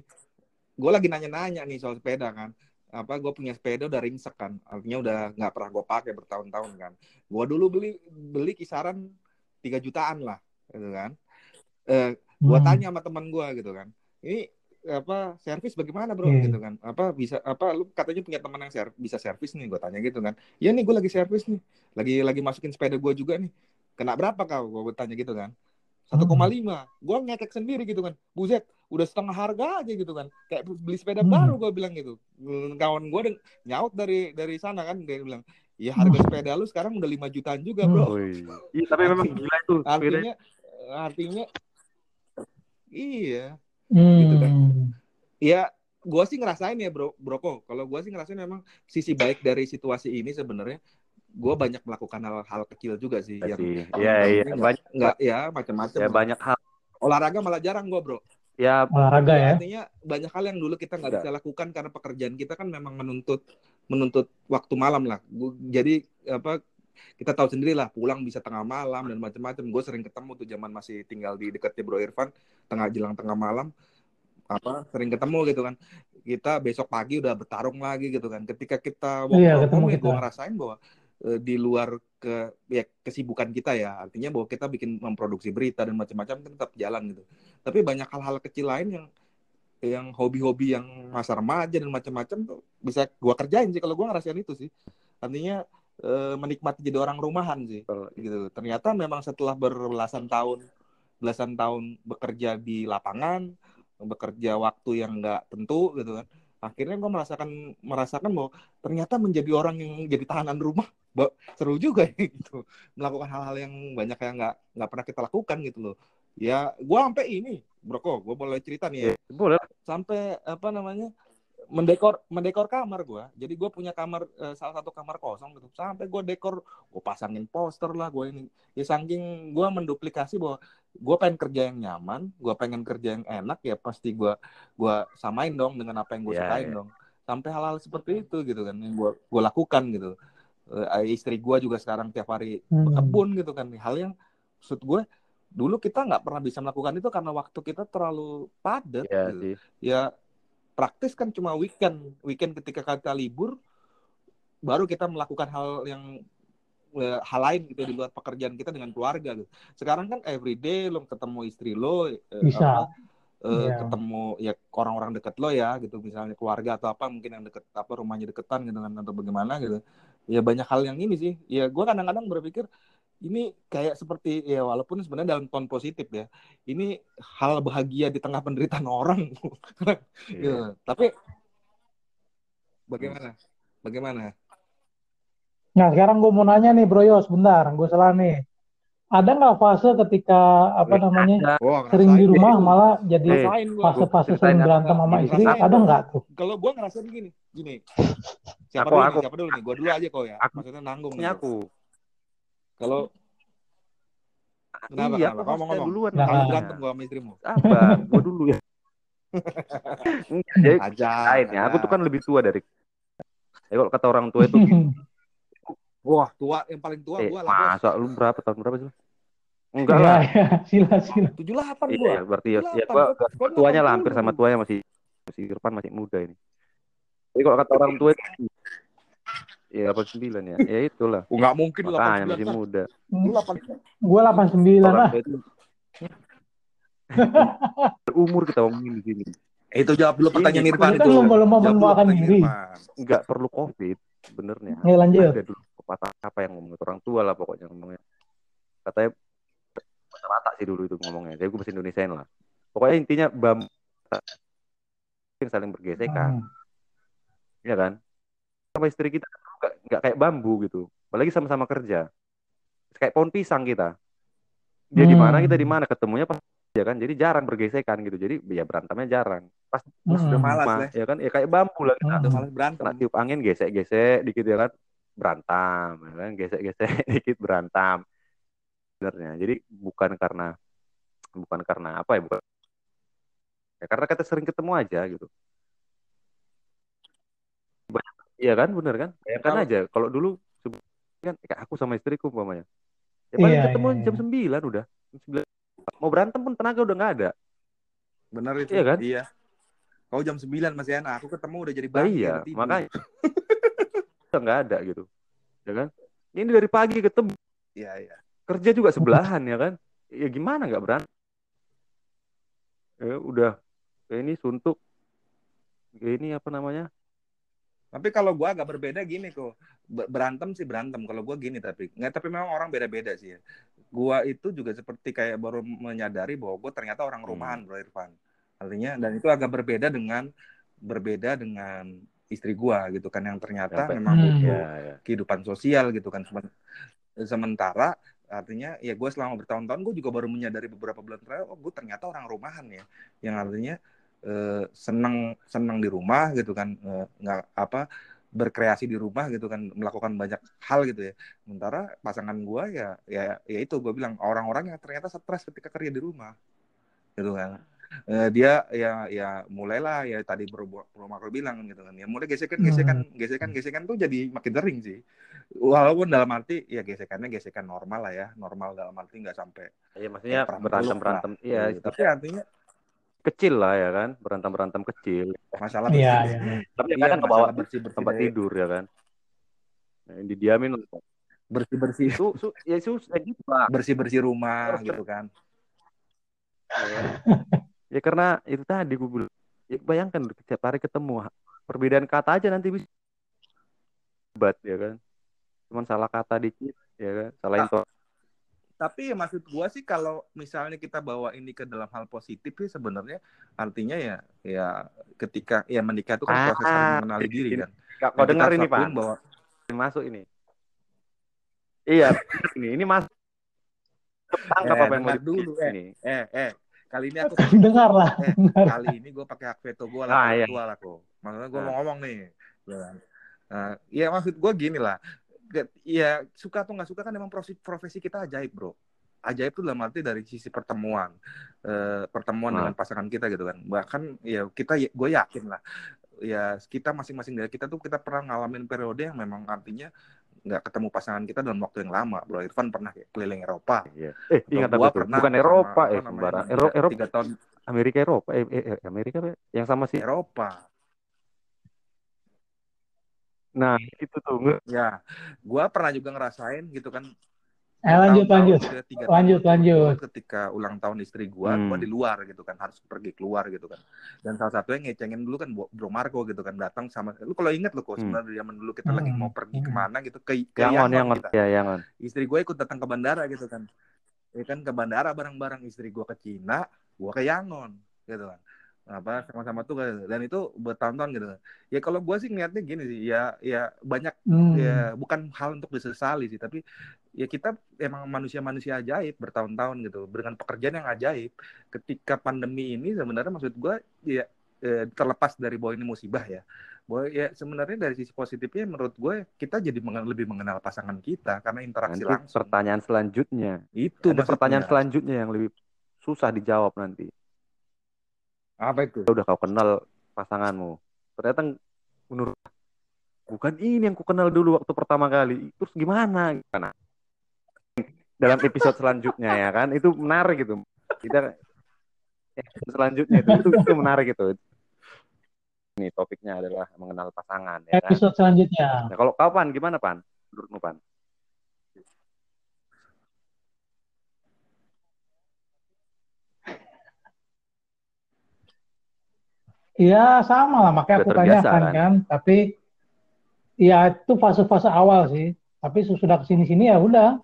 gue lagi nanya-nanya nih soal sepeda kan apa gue punya sepeda udah ringsek kan. Artinya udah nggak pernah gue pakai bertahun-tahun kan. Gue dulu beli beli kisaran 3 jutaan lah gitu kan. Eh gue Hmm. tanya sama teman gue gitu kan. Ini apa servis bagaimana bro? Iya. gitu kan. Apa bisa apa lu katanya punya teman yang ser- bisa servis nih gue tanya gitu kan. Ya nih gue lagi servis nih. Lagi lagi masukin sepeda gue juga nih. Kena berapa kau? Gue tanya gitu kan. 1,5 gue ngekek sendiri gitu kan. Buset udah setengah harga aja gitu kan. Kayak beli sepeda Hmm. baru gue bilang gitu. Hmm, kawan gue deng- nyaut dari dari sana kan dia bilang ya harga sepeda lu sekarang udah 5 jutaan juga bro. Wih. Iya, tapi memang gila itu sepeda. artinya artinya iya. Hmm. gitu kan. ya gue sih ngerasain ya bro broko. Kalau gue sih ngerasain memang sisi baik dari situasi ini sebenarnya gue banyak melakukan hal-hal kecil juga sih yang sih. yang iya iya. nggak- banyak nggak ya macam-macam ya banyak hal. Olahraga malah jarang gue bro ya Olahraga ya. artinya banyak hal yang dulu kita nggak Nggak. bisa lakukan karena pekerjaan kita kan memang menuntut menuntut waktu malam lah. Jadi apa kita tahu sendiri lah pulang bisa tengah malam dan macam-macam gue sering ketemu tuh zaman masih tinggal di dekatnya Bro Irfan tengah jelang tengah malam apa sering ketemu gitu kan. Kita besok pagi udah bertarung lagi gitu kan. Ketika kita walk Iya, ketemu ya gue ngerasain bahwa eh, di luar ke ya kesibukan kita ya. Artinya bahwa kita bikin memproduksi berita dan macam-macam kan tetap jalan gitu. Tapi banyak hal-hal kecil lain yang yang hobi-hobi yang masa remaja dan macam-macam tuh bisa gua kerjain sih. Kalau gua ngerasain itu sih. Artinya eh, menikmati jadi orang rumahan sih. Gitu. Ternyata memang setelah berbelasan tahun belasan tahun bekerja di lapangan bekerja waktu yang nggak tentu gitu kan akhirnya gue merasakan merasakan bahwa ternyata menjadi orang yang jadi tahanan rumah seru juga ya gitu. Melakukan hal-hal yang banyak yang nggak nggak pernah kita lakukan gitu loh. Ya gue sampai ini broko gue boleh cerita nih ya. Boleh. Sampai apa namanya mendekor mendekor kamar gua. Jadi gue punya kamar eh, salah satu kamar kosong gitu. Sampai gue dekor gue pasangin poster lah gue ini. Ya saking gue menduplikasi bahwa gue pengen kerja yang nyaman gue pengen kerja yang enak ya pasti gue gua samain dong dengan apa yang gue Iya, sukain iya. dong. Sampai hal-hal seperti itu gitu kan yang gue gue lakukan gitu. Eh, istri gue juga sekarang tiap hari Hmm. kebun gitu kan. Hal yang maksud gue dulu kita nggak pernah bisa melakukan itu karena waktu kita terlalu padat ya gitu. sih. Ya praktis kan cuma weekend weekend ketika kita libur baru kita melakukan hal yang eh, hal lain gitu di luar pekerjaan kita dengan keluarga gitu. Sekarang kan everyday lo ketemu istri lo eh, Bisa. apa, eh, Iya. ketemu ya orang-orang deket lo ya gitu misalnya keluarga atau apa mungkin yang deket apa rumahnya deketan gitu kan atau bagaimana gitu. Ya banyak hal yang ini sih. Ya gua kadang-kadang berpikir ini kayak seperti ya walaupun sebenarnya dalam tone positif ya. Ini hal bahagia di tengah penderitaan orang. Iya. Gitu. Tapi bagaimana? Bagaimana? Nah, sekarang gue mau nanya nih, Bro Yos, bentar, gue salah nih. Ada nggak fase ketika apa namanya. Wah, sering di rumah malah jadi fase-fase ceritain sering berantem sama istri? Ada nggak tuh? Kalau gua ngerasain gini, gini. Siapa Aku- dulu aku. nih? Siapa dulu nih? Gua dulu aja kok ya. Aku. Maksudnya nanggung Ini nih. Kalau Kenapa, iya kenapa? aku Ngomong, duluan Nah. kalau makanya. berantem gua sama istrimu. Abang, gua dulu ya. Enggak, Jadi Aja. lainnya, aku tuh kan lebih tua dari. Ya kalau kata orang tua itu, Wah, tua yang paling tua eh, gua lah, masa lu berapa tahun berapa sih? Enggak Iya, lah. iya, sila, sila. 78 Iya, gua. ya, berarti ya, ya 78, gua, gua- tuanya lah hampir 80. sama tuanya masih masih Irfan masih muda ini. Jadi kalau kata orang tua itu ya 89 ya. Ya itulah. Oh, nggak mungkin Makanya 89 masih muda. Lu 8 Gue 89 Orang lah. umur kita ngomongin di sini. Eh, Itu jawab dulu pertanyaan Ini, Irfan kan itu. lomba-lomba Jawab dulu mendoakan pertanyaan diri. Enggak perlu covid sebenarnya. Ya lanjut. Ada dulu pepatah apa yang ngomong orang tua lah pokoknya ngomongnya. Katanya rata sih dulu itu ngomongnya. Jadi gue bahasa Indonesiain lah. Pokoknya intinya bambu yang saling bergesekan. Hmm. Iya kan? Sama istri kita nggak kayak bambu gitu. Apalagi sama-sama kerja. Kayak pohon pisang kita. Dia di mana Hmm. kita di mana ketemunya pas ya kan. Jadi jarang bergesekan gitu. Jadi ya berantemnya jarang. Pas Terus udah Hmm. malas rumah, deh. ya kan ya kayak bambu lah kita. Hmm. Udah malas berantem. Kena tiup angin gesek-gesek dikit ya kan. Berantem ya kan. Gesek-gesek dikit berantem. Sebenarnya. Jadi bukan karena bukan karena apa ya bukan ya karena kita sering ketemu aja gitu. Iya kan, bener kan? Bayangkan Kalau- aja, kalau dulu kan kayak aku sama istriku umpamanya. Ya paling Iya, ketemu iya, jam iya. 9 udah. Jam 9. Mau berantem pun tenaga udah nggak ada. Benar itu. Iya kan? Iya. Kau jam 9 masih enak. Aku ketemu udah jadi bangkit. iya, tidur. makanya udah nggak ada gitu. Ya kan? Ini dari pagi ketemu Iya, iya. kerja juga sebelahan ya kan? Ya gimana nggak berantem? Ya udah. Ya ini suntuk. Ya ini apa namanya? Tapi kalau gua agak berbeda gini kok. Ber- Berantem sih berantem. Kalau gua gini tapi nggak tapi memang orang beda-beda sih ya. Gua itu juga seperti kayak baru menyadari bahwa gua ternyata orang Hmm. rumahan, Bro Irfan. Artinya dan itu agak berbeda dengan berbeda dengan istri gua gitu kan yang ternyata Sampai- memang Hmm. butuh Ya, ya. kehidupan sosial gitu kan Semen- sementara artinya ya gue selama bertahun-tahun gue juga baru menyadari beberapa bulan terakhir oh gue ternyata orang rumahan ya yang artinya eh, senang senang di rumah gitu kan eh, nggak apa berkreasi di rumah gitu kan melakukan banyak hal gitu ya. Sementara pasangan gue ya ya ya itu gue bilang orang-orang yang ternyata stres ketika kerja di rumah gitu kan. Eh, dia ya ya mulailah ya tadi Bro, Marco bilang gitu kan ya mulai gesekan gesekan gesekan gesekan tuh jadi makin sering sih. Walaupun dalam arti ya gesekannya gesekan normal lah ya normal dalam arti nggak sampai Iya maksudnya berantem berantem iya Gitu. tapi tapi artinya kecil lah ya kan? Berantem berantem kecil. Masalah Iya, bersih- iya. tapi Iya, kadang ke bawah masalah bersih bersih tempat tidur ya kan? Nah, yang didiamin bersih bersih su, su, ya susah gitu lah bersih bersih rumah gitu kan. Ya karena itu tadi gue bilang ya, bayangkan setiap hari ketemu perbedaan kata aja nanti bisa. Debat ya kan? Cuman salah kata dikit ya kan? Salah Ah. intonasi tapi ya maksud gua sih kalau misalnya kita bawa ini ke dalam hal positif sih sebenarnya artinya ya ya ketika ya menikah itu kan proses Ah, saling mengenali diri ini. kan kau Yang kita dengar ini pak bahwa masuk ini iya ini ini masuk tangkap Eh, apa yang mau dulu, eh. ini eh eh kali ini aku Dengar lah. eh, kali ini gue pakai hak veto gue lah Ah, orang iya. kok maksudnya gue Ah. mau ngomong nih ya kan Nah, ya maksud gue gini lah ya suka atau nggak suka kan emang profesi, profesi kita ajaib bro. Ajaib itu dalam arti dari sisi pertemuan Eh, pertemuan Nah. dengan pasangan kita gitu kan. Bahkan ya kita gue yakin lah ya kita masing-masing dari kita tuh kita pernah ngalamin periode yang memang artinya nggak ketemu pasangan kita dalam waktu yang lama bro. Irfan pernah kayak keliling Eropa. Iya. eh ingat Gua pernah bukan sama, Eropa apa eh tiga- Eropa Eropa tiga tahun. Amerika Eropa eh, eh, eh, Amerika ya? yang sama sih. Eropa nah itu tuh Ya, gua pernah juga ngerasain gitu kan. Eh, lanjut, Tahun-tahun lanjut. tiga Lanjut, tahun lanjut. Ketika ulang tahun istri gua, Hmm. gua di luar gitu kan, harus pergi keluar gitu kan. Dan salah satunya ngecengin dulu kan Bro Marco gitu kan, datang sama lu kalau inget lu kok Hmm. sebenarnya zaman dulu kita lagi Hmm. mau pergi Hmm. ke mana gitu ke ke Yangon Yangon Yangon kita. ya Yangon Istri gue ikut datang ke bandara gitu kan. Ya kan ke bandara bareng-bareng istri gua ke Cina, gua ke Yangon gitu kan. Apa sama-sama tuh kan. dan itu bertahun-tahun gitu. Ya kalau gua sih ngeliatnya gini sih, ya ya banyak Hmm. ya bukan hal untuk disesali sih tapi ya kita emang manusia-manusia ajaib bertahun-tahun gitu dengan pekerjaan yang ajaib ketika pandemi ini sebenarnya maksud gue ya eh, terlepas dari bahwa ini musibah ya bahwa ya sebenarnya dari sisi positifnya menurut gue kita jadi mengen- lebih mengenal pasangan kita karena interaksi nanti langsung pertanyaan selanjutnya itu ada pertanyaan selanjutnya yang lebih susah dijawab nanti apa itu? Ya udah kau kenal pasanganmu. Ternyata menurut bukan ini yang ku kenal dulu waktu pertama kali. Terus gimana? Gimana? Dalam episode selanjutnya ya kan? Itu menarik gitu kita episode selanjutnya itu itu, itu menarik gitu ini topiknya adalah mengenal pasangan ya kan? Episode selanjutnya. nah kalau kapan gimana pan? Menurutmu pan Iya sama lah, makanya aku terbiasa, tanyakan kan? kan. Tapi ya itu fase-fase awal sih. Tapi sudah ke sini-sini ya udah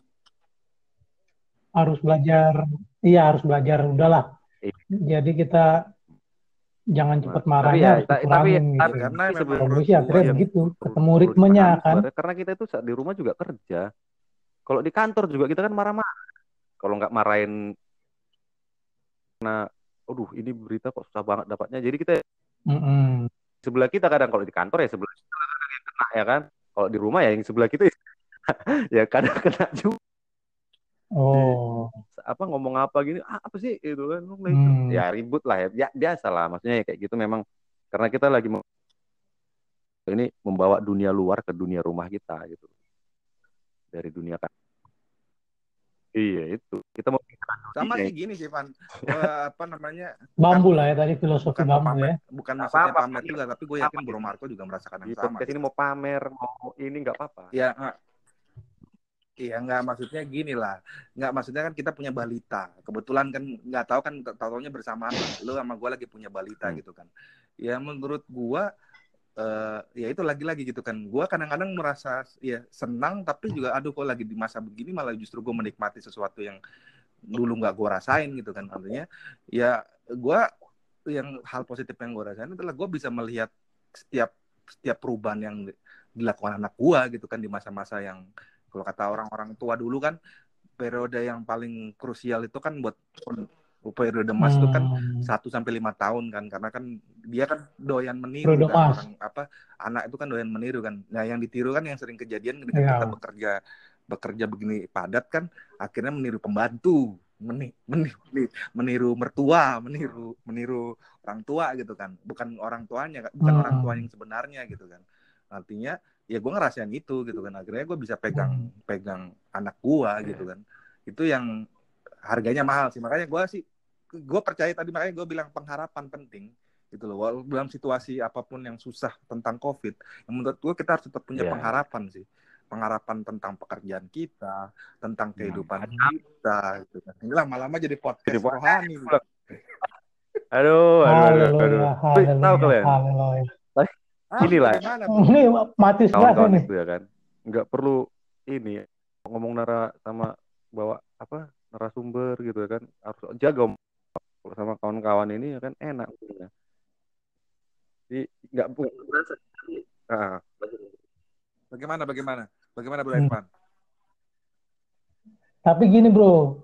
harus belajar. Iya harus belajar udahlah. Iya. Jadi kita jangan cepat Tapi marahnya ya, harus ta- tapi- tapi- gitu. karena Tapi sebelum- menurut sih akhirnya yang begitu, perlu- ketemu ritmenya kan. sebenarnya, karena kita itu di rumah juga kerja kalau di kantor juga kita kan marah-marah kalau nggak marahin nah aduh ini berita kok susah banget dapatnya jadi kita Mm-mm. sebelah kita kadang kalau di kantor ya sebelah kita kadang yang kena ya kan? Kalau di rumah ya yang sebelah kita ya kadang kena juga. Oh, apa ngomong apa gini? Ah, apa sih? Itu kan Hmm. ya ribut lah ya. Ya, biasa lah maksudnya ya kayak gitu. Memang karena kita lagi ini membawa dunia luar ke dunia rumah kita gitu. Dari dunia kan iya itu. Kita mau sama Iya. sih gini sih Van. Eh, apa namanya? Bambu lah ya tadi filosofi bukan bambu pamer ya. bukan maksudnya apa-apa. pamer juga tapi gue yakin Bro Marco juga merasakan di yang sama podcast ini mau pamer mau ini nggak apa-apa. Ya nggak. Iya nggak maksudnya gini lah. Nggak maksudnya kan kita punya balita. Kebetulan kan nggak tahu kan tahu-taunya bersamaan lu sama gue lagi punya balita Hmm. gitu kan. Ya menurut gue eh ya itu lagi-lagi gitu kan. Gue kadang-kadang merasa ya senang tapi juga aduh kok lagi di masa begini malah justru gue menikmati sesuatu yang dulu nggak gue rasain gitu kan artinya ya gue yang hal positif yang gue rasain adalah gue bisa melihat setiap setiap perubahan yang dilakukan anak gue gitu kan di masa-masa yang kalau kata orang-orang tua dulu kan periode yang paling krusial itu kan buat periode emas itu kan Hmm. satu sampai lima tahun kan karena kan dia kan doyan meniru Periode kan orang apa anak itu kan doyan meniru kan nah yang ditiru kan yang sering kejadian ketika Iya. kita bekerja bekerja begini padat kan akhirnya meniru pembantu meni- meni- meni- meniru mertua, meniru meniru orang tua gitu kan. Bukan orang tuanya, bukan Hmm. orang tua yang sebenarnya gitu kan. Artinya ya gue ngerasain itu gitu kan. Akhirnya gue bisa pegang pegang anak gue gitu kan. Itu yang harganya mahal sih. Makanya gue sih gue percaya tadi makanya gue bilang pengharapan penting gitu loh. Walau dalam situasi apa pun yang susah tentang COVID, yang menurut gue kita harus tetap punya Iya. pengharapan sih pengharapan tentang pekerjaan kita, tentang Iya. kehidupan kita, gitu kan. Ini lama-lama jadi podcast Jadi rohani. Aduh, aduh, aduh, aduh. Tapi tahu kalian? Ah, bagaimana, Bro? Ini mati kawan-kawan nih. itu ya kan nggak perlu ini ngomong nara sama bawa apa narasumber gitu ya kan harus jaga om- kalau sama kawan-kawan ini ya kan enak ya. jadi nggak nggak berasa ah, Bagaimana, bagaimana? Bagaimana, Bro Hmm. Irfan? Tapi gini bro,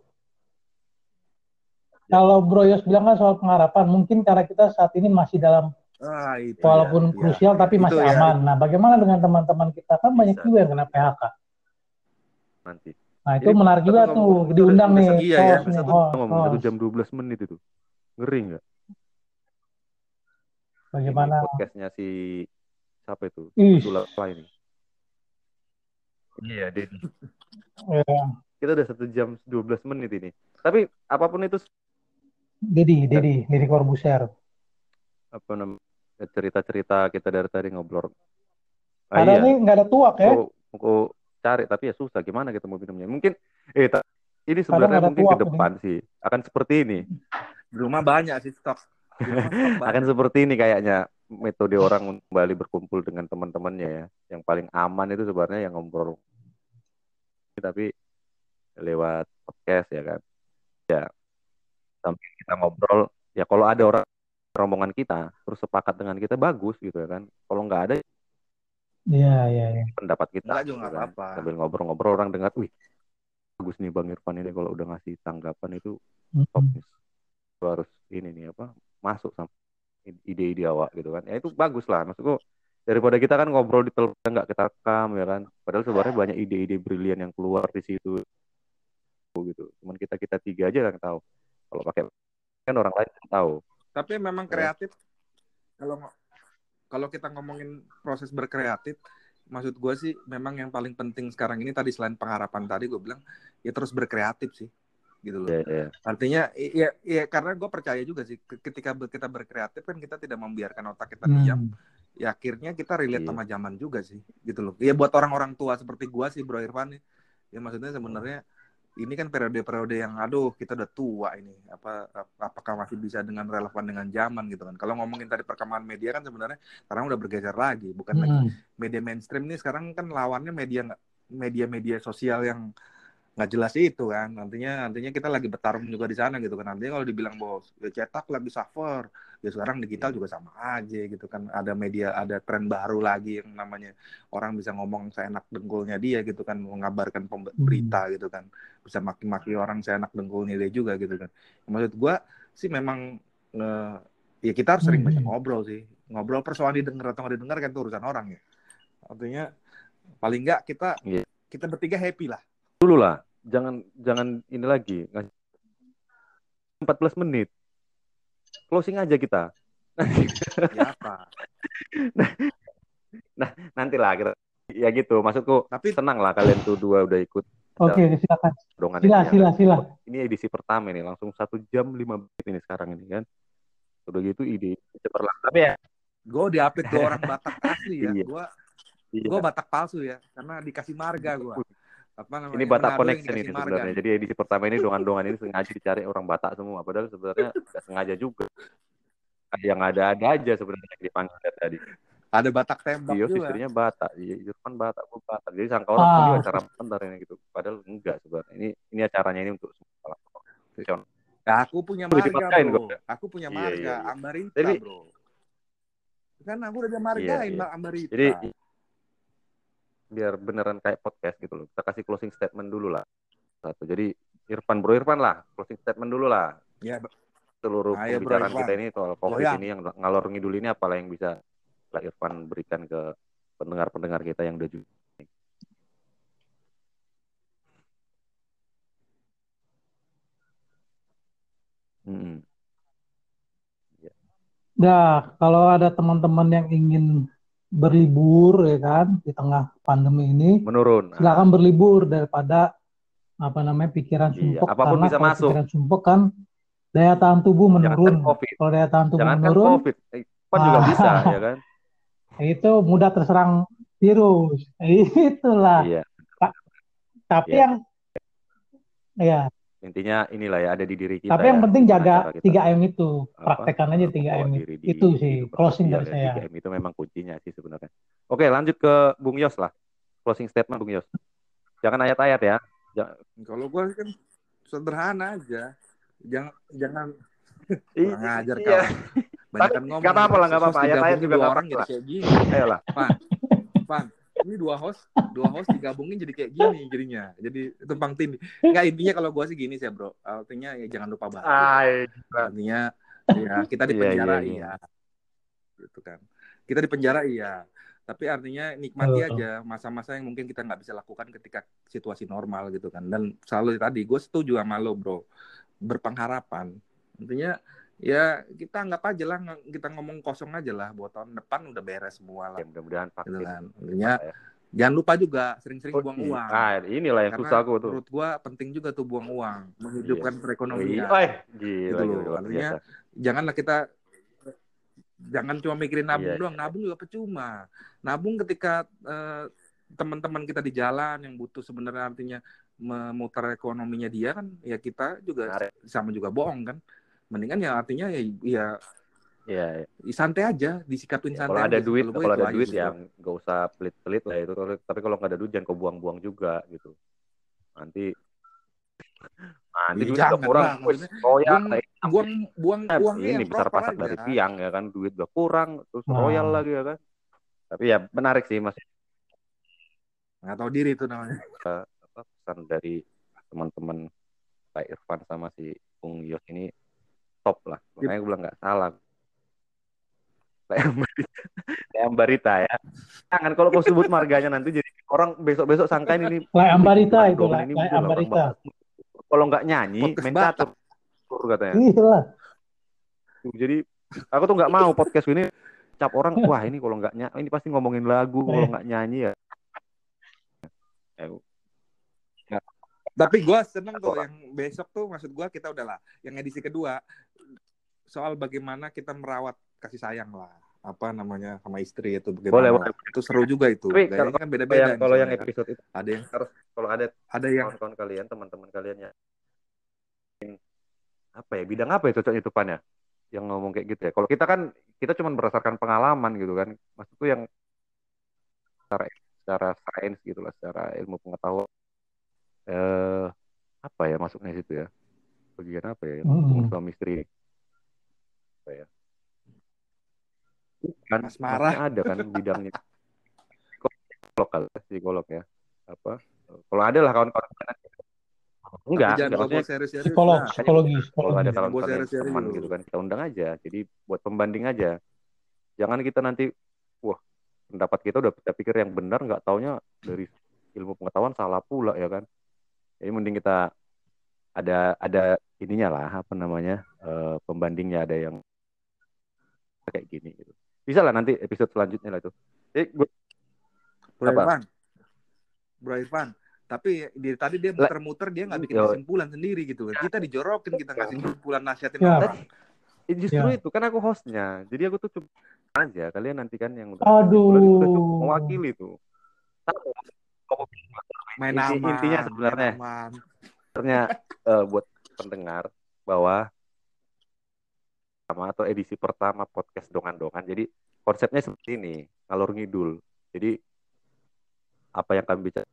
kalau Bro Yos bilang kan soal pengharapan, mungkin cara kita saat ini masih dalam Ah, itu walaupun ya, ya. krusial tapi Itu masih ya. aman. Nah, bagaimana dengan teman-teman kita kan banyak Bisa. juga yang kena PHK. nanti Nah itu Jadi, menarik juga tuh ngomong- diundang nih segi ya, host nih, satu host, ngomong satu jam 12 menit itu. Ngeri nggak? Bagaimana? Ini podcastnya si siapa itu? Ih, Sulapa ini. Iya Dedi ya, kita udah satu jam 12 menit ini. Tapi apa pun itu Dedi, Dedi, Dedi Corbuzier. apa namanya cerita-cerita kita dari tadi ngobrol. Ah, Padahal iya. ini nggak ada tuak ya. Mau cari tapi ya susah gimana kita mau minumnya. Mungkin eh ini sebenarnya mungkin ke depan sih. Akan seperti ini. Di rumah banyak sih stok. Di rumah stok banyak. akan seperti ini kayaknya metode orang untuk kembali berkumpul dengan teman-temannya ya. Yang paling aman itu sebenarnya yang ngobrol. Tapi lewat podcast ya kan. Ya sambil kita ngobrol ya kalau ada orang rombongan kita terus sepakat dengan kita bagus gitu ya kan. Kalau nggak ada Iya, iya, iya. pendapat kita Enggak juga gitu kan. apa-apa. sambil ngobrol-ngobrol orang dengar wih bagus nih bang Irfan ini kalau udah ngasih tanggapan itu top Mm-mm. nih Lu harus ini nih apa masuk sama ide-ide awak gitu kan ya itu bagus lah maksudku daripada kita kan ngobrol di telepon nggak kita rekam ya kan padahal sebenarnya banyak ide-ide brilian yang keluar di situ gitu cuman kita kita tiga aja yang tahu kalau pakai kan orang lain tahu Tapi memang kreatif. Kalau kalau kita ngomongin proses berkreatif, maksud gue sih memang yang paling penting sekarang ini tadi selain pengharapan tadi gue bilang ya terus berkreatif sih, gitu loh. ya, ya. Artinya ya, ya karena gue percaya juga sih ke- ketika kita berkreatif kan kita tidak membiarkan otak kita Hmm. diam. Ya akhirnya kita relate Iya. sama zaman juga sih, gitu loh. Ya buat orang-orang tua seperti gue sih Bro Irfan. Ya maksudnya sebenarnya ini kan periode-periode yang aduh kita udah tua ini. Apa ap- apakah masih bisa dengan relevan dengan zaman gitu kan. Kalau ngomongin tadi perkembangan media kan sebenarnya sekarang udah bergeser lagi. Bukan lagi Mm-mm. media mainstream ini sekarang kan lawannya media media-media sosial yang nggak jelas itu kan. Nantinya nantinya kita lagi bertarung juga di sana gitu kan. Nantinya kalau dibilang bos ya cetak lagi suffer. Ya sekarang digital juga sama aja gitu kan. Ada media ada tren baru lagi yang namanya orang bisa ngomong seenak dengkulnya dia gitu kan. Mengabarkan Hmm. berita gitu kan. Bisa maki-maki orang seenak dengkulnya dia juga gitu kan. Maksud gua sih memang eh, ya kita harus sering banyak Hmm. ngobrol sih. Ngobrol persoalan didengar atau nggak didengar kan itu urusan orang ya. Artinya paling nggak kita Iya. kita bertiga happy lah dulu lah jangan jangan ini lagi. Ngasih 14 menit. Closing aja kita. Ya apa? Nanti lah kita ya gitu maksudku tapi senang lah kalian tuh dua udah ikut. Oke, silakan. dongan Sila, ini. sila, sila. ini edisi pertama ini langsung satu jam lima menit ini sekarang ini kan? Udah gitu ide cemerlang tapi ya gue diupdate ke orang Batak asli ya. Iya. gue iya. gue Batak palsu ya karena dikasih marga gue apa namanya ini Batak Connection ini sebenarnya jadi edisi pertama ini dongan-dongan ini sengaja dicari orang Batak semua padahal sebenarnya nggak sengaja juga yang ada-ada aja sebenarnya yang dipanggil dari tadi ada Batak tembak Dios juga istrinya Batak, Iya, Irfan Batak, gue Batak. Jadi sangka orang Ah. ini acara bentar ini gitu. Padahal enggak sebenarnya. Ini ini acaranya ini untuk semua. Ya, aku punya marga bro kok. aku punya Iya, marga iya, iya. Ambarita Jadi- bro kan aku udah dimargain Iya, iya. Mbak Ambarita Jadi biar beneran kayak podcast gitu loh. Kita kasih closing statement dulu lah. Satu. Jadi Irfan Bro Irfan lah, closing statement dulu lah. ya Seluruh Ayo, Bro pembicaraan Irfan. kita ini soal COVID Goyang. ini yang ngalor ngidul ini apalah yang bisa Pak Irfan berikan ke pendengar-pendengar kita yang udah juga. Mm-mm. Nah, kalau ada teman-teman yang ingin berlibur ya kan di tengah pandemi ini, menurun silakan berlibur daripada apa namanya pikiran Iya, sumpek apa pun karena bisa kalau masuk. pikiran sumpek kan daya tahan tubuh menurun. Kalau daya tahan tubuh jangan menurun, covid Eh, kan juga Ah. bisa ya kan itu mudah terserang virus. Itulah. iya Tapi Iya. yang ya, intinya inilah ya ada di diri kita tapi yang ya, penting jaga kita 3M itu. Praktekkan aja 3M membawa itu. diri di Itu sih closing dari ya. saya. 3M itu memang kuncinya sih sebenarnya oke lanjut ke Bung Yos lah closing statement Bung Yos jangan ayat-ayat ya Kalau gue kan sederhana aja. Jangan jangan Ih, kurang ajar iya. kau. Banyak kan ngomong. nggak apa-apa lah, nggak Host apa-apa. Ayat-ayat juga orang apa-apa. jadi kayak gini. ayolah Pan, Pan, ini dua host, dua host digabungin jadi kayak gini jadinya. Jadi tumpang tindih. Enggak intinya kalau gua sih gini sih, Bro. Artinya ya jangan lupa bahagia. Ay, Artinya ya kita di Iya, penjara iya, iya. Gitu kan. Kita di penjara iya. Tapi artinya nikmati aja masa-masa yang mungkin kita nggak bisa lakukan ketika situasi normal gitu kan. Dan selalu tadi gue setuju sama lo bro. Berpengharapan. Intinya ya kita anggap aja lah kita ngomong kosong aja lah buat tahun depan udah beres semua lah ya mudah-mudahan gitu vaksin kan. Intinya ya. jangan lupa juga sering-sering Oh, buang iya. uang. Ah, inilah yang Karena susah aku tuh. menurut gua penting juga tuh buang uang, menghidupkan Iya. perekonomian. Gila, Gitu loh. luar Artinya, biasa. Janganlah kita jangan cuma mikirin nabung Iya, doang, nabung juga percuma. Nabung ketika eh, teman-teman kita di jalan yang butuh sebenarnya artinya memutar ekonominya dia kan ya kita juga sama juga bohong kan. Mendingan ya artinya ya, ya Iya, iya. santai aja, disikapin Ya, santai. kalau ada aja. duit, Kalau ada duit ya nggak usah pelit-pelit lah itu. Tapi kalau nggak ada duit jangan kau buang-buang juga gitu. Nanti nanti Iya, duit udah kurang, royal buang- lah. buang buang uangnya ini yang besar proper pasak aja. dari tiang ya kan, duit udah kurang, terus Nah. royal lagi ya kan. Tapi ya menarik sih mas nggak tahu diri itu namanya. apa, pesan dari teman-teman Pak Irfan sama si Bung Yos ini top lah. Makanya gue bilang nggak salah. Pak Ambarita, Pak Ambarita ya. Jangan kalau kau sebut marganya nanti jadi orang besok-besok sangkain ini Lai Ambarita itu, Mandong Lai ini Lai udah orang Ambarita. banget. Kalau nggak nyanyi, main catur katanya. Gila. Jadi aku tuh nggak mau podcast ini cap orang, wah ini kalau nggak nyanyi, ini pasti ngomongin lagu, kalau Eh. nggak nyanyi ya. Ya, Tapi gue seneng tuh yang besok tuh maksud gue kita udah lah yang edisi kedua. Soal bagaimana kita merawat kasih sayang lah. Apa namanya sama istri itu bagaimana. Boleh, boleh. itu seru juga itu. Tapi gayanya kalau- kan beda-beda yang, kalau yang kan. episode itu ada yang harus kalau ada ada yang kawan-kawan kalian, teman-teman kalian ya apa ya bidang apa ya cocoknya itu pan ya yang ngomong kayak gitu ya. Kalau kita kan kita cuma berdasarkan pengalaman gitu kan. Maksudku yang secara secara sains gitu lah secara ilmu pengetahuan eh apa ya masuknya situ ya? Bagian apa ya? Hubungan suami istri. Apa ya? Kan ada kan bidangnya. Psikolog kali psikolog ya. Apa? Kalau ada lah kawan-kawan kalian. enggak enggak. maksudnya serius-serius. Psikolog, nah. psikologi, kalau ada serius-serius. teman gitu kan kita undang aja. Jadi buat pembanding aja. Jangan kita nanti wah pendapat kita udah kita pikir yang benar nggak taunya dari ilmu pengetahuan salah pula ya kan jadi mending kita ada ada ininya lah apa namanya eh, pembandingnya ada yang kayak gini gitu bisa lah nanti episode selanjutnya lah itu jadi gua- Bro Apa? Irfan Bro Irfan tapi di, tadi dia muter-muter dia nggak bikin kesimpulan sendiri gitu kita dijorokin kita ngasih kesimpulan nasihatin Ya. orang eh, justru Ya. itu kan aku hostnya jadi aku tuh cuma aja kalian nanti kan yang udah Aduh. mewakili tuh Tahu. Main Inti- aman intinya sebenarnya. aman. sebenarnya eh, buat pendengar bahwa pertama atau edisi pertama podcast dongan-dongan. Jadi konsepnya seperti ini, ngalor ngidul. Jadi apa yang kami bicara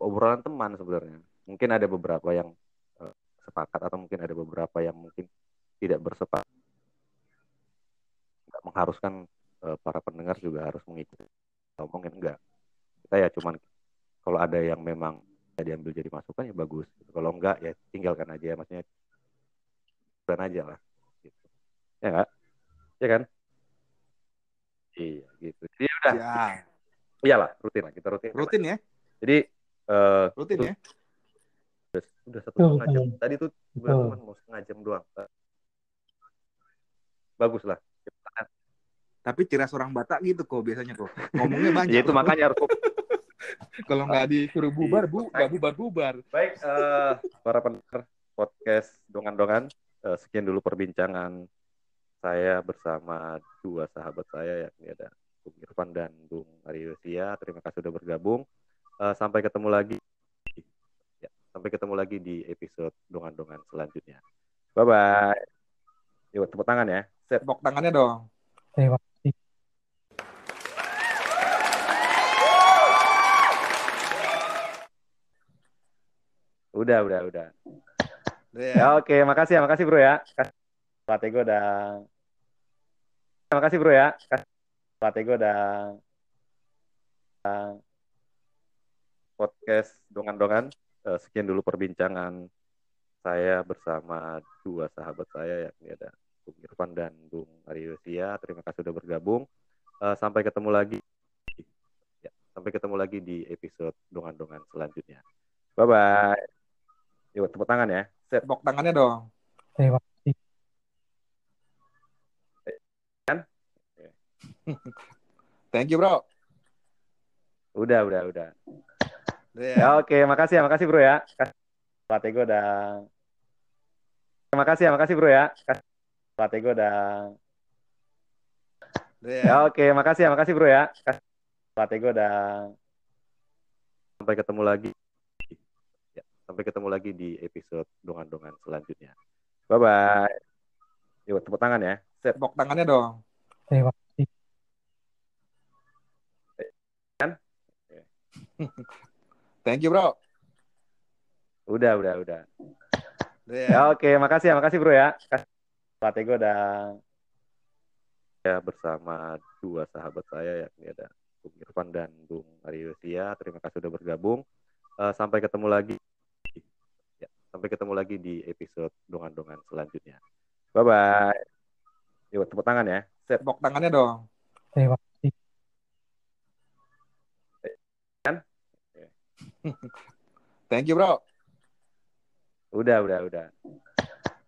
obrolan teman sebenarnya. Mungkin ada beberapa yang eh, sepakat atau mungkin ada beberapa yang mungkin tidak bersepakat. Nggak mengharuskan eh, para pendengar juga harus mengikuti. Ngomongin enggak. Kita ya cuman kalau ada yang memang bisa diambil jadi masukan ya bagus. Kalau enggak ya tinggalkan aja maksudnya dan aja lah gitu. Ya enggak? Ya kan? Iya gitu. Jadi udah ya iyalah rutin lah kita rutin. rutin ya Jadi eh rutin itu ya udah, udah satu setengah jam. Tadi tuh gue Betul. cuma mau setengah jam doang. Bagus lah. Tapi ciri khas orang Batak gitu kok biasanya kok. Ngomongnya banyak. Ya itu makanya harus Kalau nggak disuruh bubar, bu, nggak bubar-bubar. Baik, eh, para pendengar podcast dongan-dongan, eh, sekian dulu perbincangan saya bersama dua sahabat saya yakni ada Bung Irfan dan Bung Aryosia. Terima kasih sudah bergabung. Eh, sampai ketemu lagi. Ya, sampai ketemu lagi di episode dongan-dongan selanjutnya. Bye bye. Yuk tepuk tangan ya. Set. Tepuk tangannya dong. Terima kasih. Udah, udah, udah. Ya. Ya, oke, makasih ya, makasih bro ya. Pelatih gue udah. Makasih bro ya. Pelatih gue udah. Podcast dongan-dongan. Eh, Sekian dulu perbincangan saya bersama dua sahabat saya yakni ada Bung Irfan dan Bung Aryosia. Terima kasih sudah bergabung. Eh, Sampai ketemu lagi. Ya, sampai ketemu lagi di episode dongan-dongan selanjutnya. Bye bye. Yuk tepuk tangan ya. Set. Tepuk tangannya dong. Terima kasih. Thank you, bro. Udah, udah, udah. Ya. Ya, oke, makasih ya, makasih bro ya. Pelatih gue udah. Terima kasih ya, makasih bro ya. Pelatih gue udah. Ya. Ya, oke, makasih ya, makasih bro ya. Pelatih gue udah. Sampai ketemu lagi. Sampai ketemu lagi di episode dongan-dongan selanjutnya. Bye bye. Yuk tepuk tangan ya. Set. Tepuk tangannya dong. Terima kasih. Thank you, bro. Udah, udah, udah. Ya. Ya, oke, makasih ya, makasih bro ya. Pelatih gue udah. Ya, bersama dua sahabat saya yakni ada Bung Irfan dan Bung Aryosia. Terima kasih sudah bergabung. Eh, sampai ketemu lagi. Sampai ketemu lagi di episode dongan-dongan selanjutnya. Bye bye. Yuk tepuk tangan ya. Set. Tepuk tangannya dong. Terima kasih. Thank you, bro. Udah, udah, udah.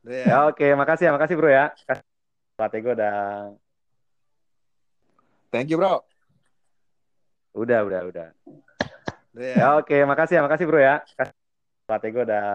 Ya. Ya, oke, makasih ya, makasih bro ya. Pelatih gue udah. Thank you, bro. Udah, udah, udah. Ya. Ya, oke, makasih ya, makasih bro ya. Pelatih gue udah.